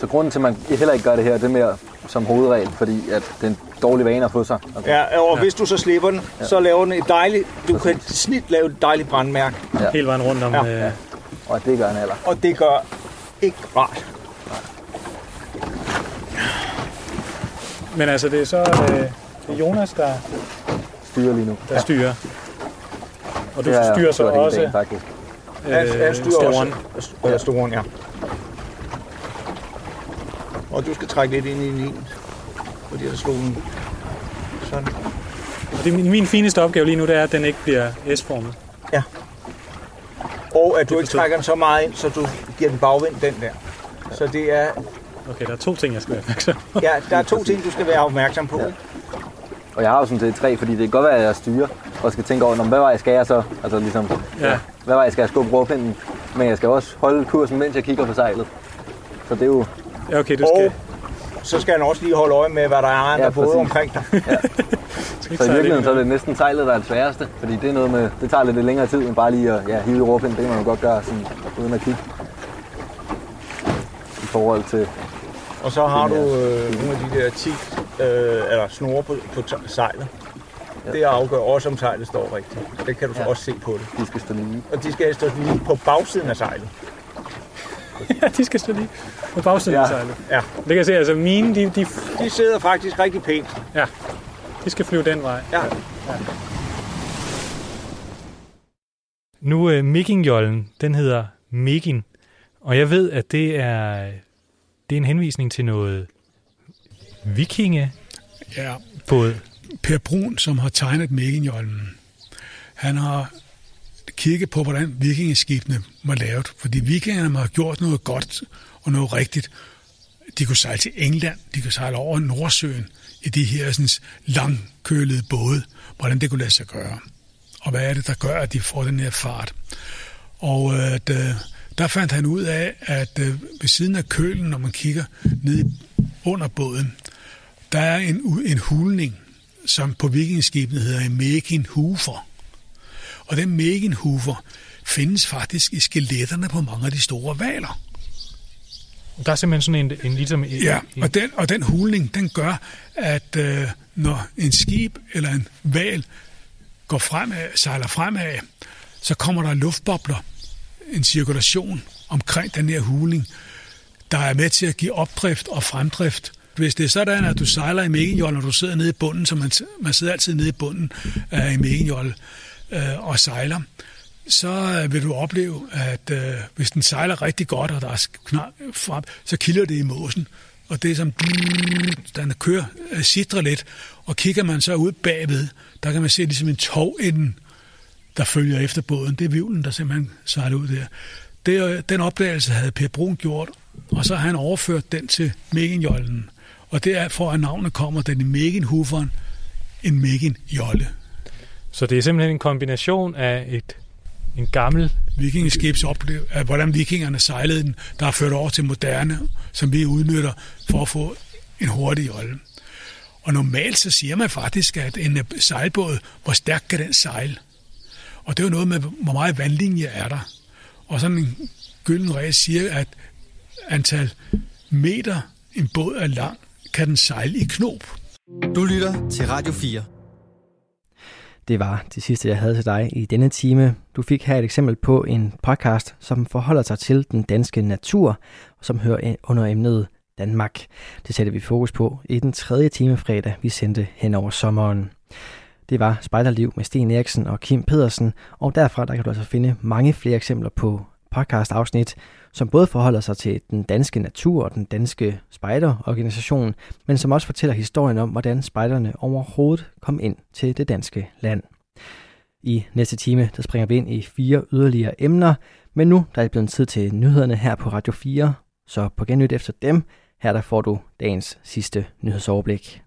Så grunden til, at man heller ikke gør det her, det er mere som hovedregel, fordi at det er en dårlig vane at få sig. Altså, Ja, og hvis du så slipper den, så laver den et dejligt, du kan snit lave et dejligt brandmærke. Ja. Hele vejen rundt om... Ja. Øh, Og det gør en alder. Og det gør ikke rart. Men altså, det er så øh, det er Jonas, der, Styrer lige nu. der styrer. Og du jeg styrer så også dagen, faktisk. Jeg, jeg styrer storen. også ja. storen, ja. Og du skal trække lidt ind i linen, fordi der slog den sådan. Og det er min, min fineste opgave lige nu, det er, at den ikke bliver S-formet. Ja. Og at du ikke trækker den så meget ind, så du giver den bagvind, den der. Så det er, Okay, der er to ting, jeg skal være opmærksom på. ja, der er to ting, du skal være opmærksom på. Ja. Og jeg har jo sådan set tre, fordi det kan godt være, at jeg styrer, og skal tænke over, "Nå, hvad vej skal jeg så? Altså ligesom, Ja. hvad vej skal jeg skubbe råpinden? Men jeg skal også holde kursen, mens jeg kigger på sejlet. Så det er jo... Ja, okay, du Og så skal han også lige holde øje med, hvad der er andre Ja, ja, både omkring dig. Så i virkeligheden så er det næsten sejlet, der er det sværeste, fordi det er noget med, det tager lidt længere tid, end bare lige at ja, hive i råpinden. Det kan man jo godt gøre sådan, uden at kigge. I forhold til... Og så har du øh, nogle af de der 10 øh, eller snore på, på t- sejlet. Det afgør også, om sejlet står rigtigt. Det kan du så Ja. også se på det. De skal stå lige. Og de skal stå lige på bagsiden af sejlet. ja, de skal stå lige på bagsiden Ja. af sejlet. Ja. Det kan jeg se, altså mine, de, de, De sidder faktisk rigtig pænt. ja, de skal flyve den vej. Ja. Nu øh, Mikingjollen, den hedder Mikin, og jeg ved, at det er, det er en henvisning til noget vikinge Ja, båd. Per Brun, som har tegnet Meginjollen, han har kigget på, hvordan vikingeskibene var lavet. Fordi vikingerne har gjort noget godt og noget rigtigt. De kunne sejle til England, de kunne sejle over Nordsøen i de her sådan, langkølede både. Hvordan det kunne lade sig gøre. Og hvad er det, der gør, at de får den her fart? Og øh, der, der fandt han ud af, at øh, ved siden af kølen, når man kigger ned under båden, der er en, en hulning, som på vikingeskibene hedder en Meginhufer. Og den Meginhufer findes faktisk i skeletterne på mange af de store valer. Der er simpelthen sådan en, en ligesom... En, Ja, og den, og den hulning, den gør, at øh, når en skib eller en val går fremad, sejler fremad, så kommer der luftbobler, en cirkulation omkring den her hulning, der er med til at give opdrift og fremdrift. Hvis det er sådan, at du sejler i Meginjold, og du sidder nede i bunden, så man, man sidder altid nede i bunden af i Meginjold øh, og sejler, så øh, vil du opleve, at øh, hvis den sejler rigtig godt, og der er knap frem, så kilder det i måsen. Og det er som, den kører, sidrer sidder lidt, og kigger man så ud bagved, der kan man se ligesom en tovenden, der følger efter båden. Det er vivlen, der simpelthen sejler ud der. Det, øh, den opdagelse havde Per Brun gjort, og så har han overført den til Megenjollen. Og det er for, at navnet kommer, den i Meginhuferen, en Meginjolle. Så det er simpelthen en kombination af et, en gammel... vikingeskibs oplevelse af, hvordan vikingerne sejlede den, der er ført over til moderne, som vi udnytter for at få en hurtig jolle. Og normalt så siger man faktisk, at en øh, sejlbåd, hvor stærkt kan den sejle? Og det er jo noget med, hvor meget vandlinje er der. Og sådan en gylden regel siger, at antal meter en båd er lang, kan den sejle i knop. Du lytter til Radio 4. Det var det sidste, jeg havde til dig i denne time. Du fik her et eksempel på en podcast, som forholder sig til den danske natur, og som hører under emnet Danmark. Det sætter vi fokus på i den tredje time fredag, vi sendte hen over sommeren. Det var Spejderliv med Sten Eriksen og Kim Pedersen, og derfra der kan du altså finde mange flere eksempler på podcast-afsnit, som både forholder sig til den danske natur og den danske spejderorganisation, men som også fortæller historien om, hvordan spejderne overhovedet kom ind til det danske land. I næste time, der springer vi ind i fire yderligere emner, men nu der er det blevet tid til nyhederne her på Radio 4, så på gennyt efter dem, her der får du dagens sidste nyhedsoverblik.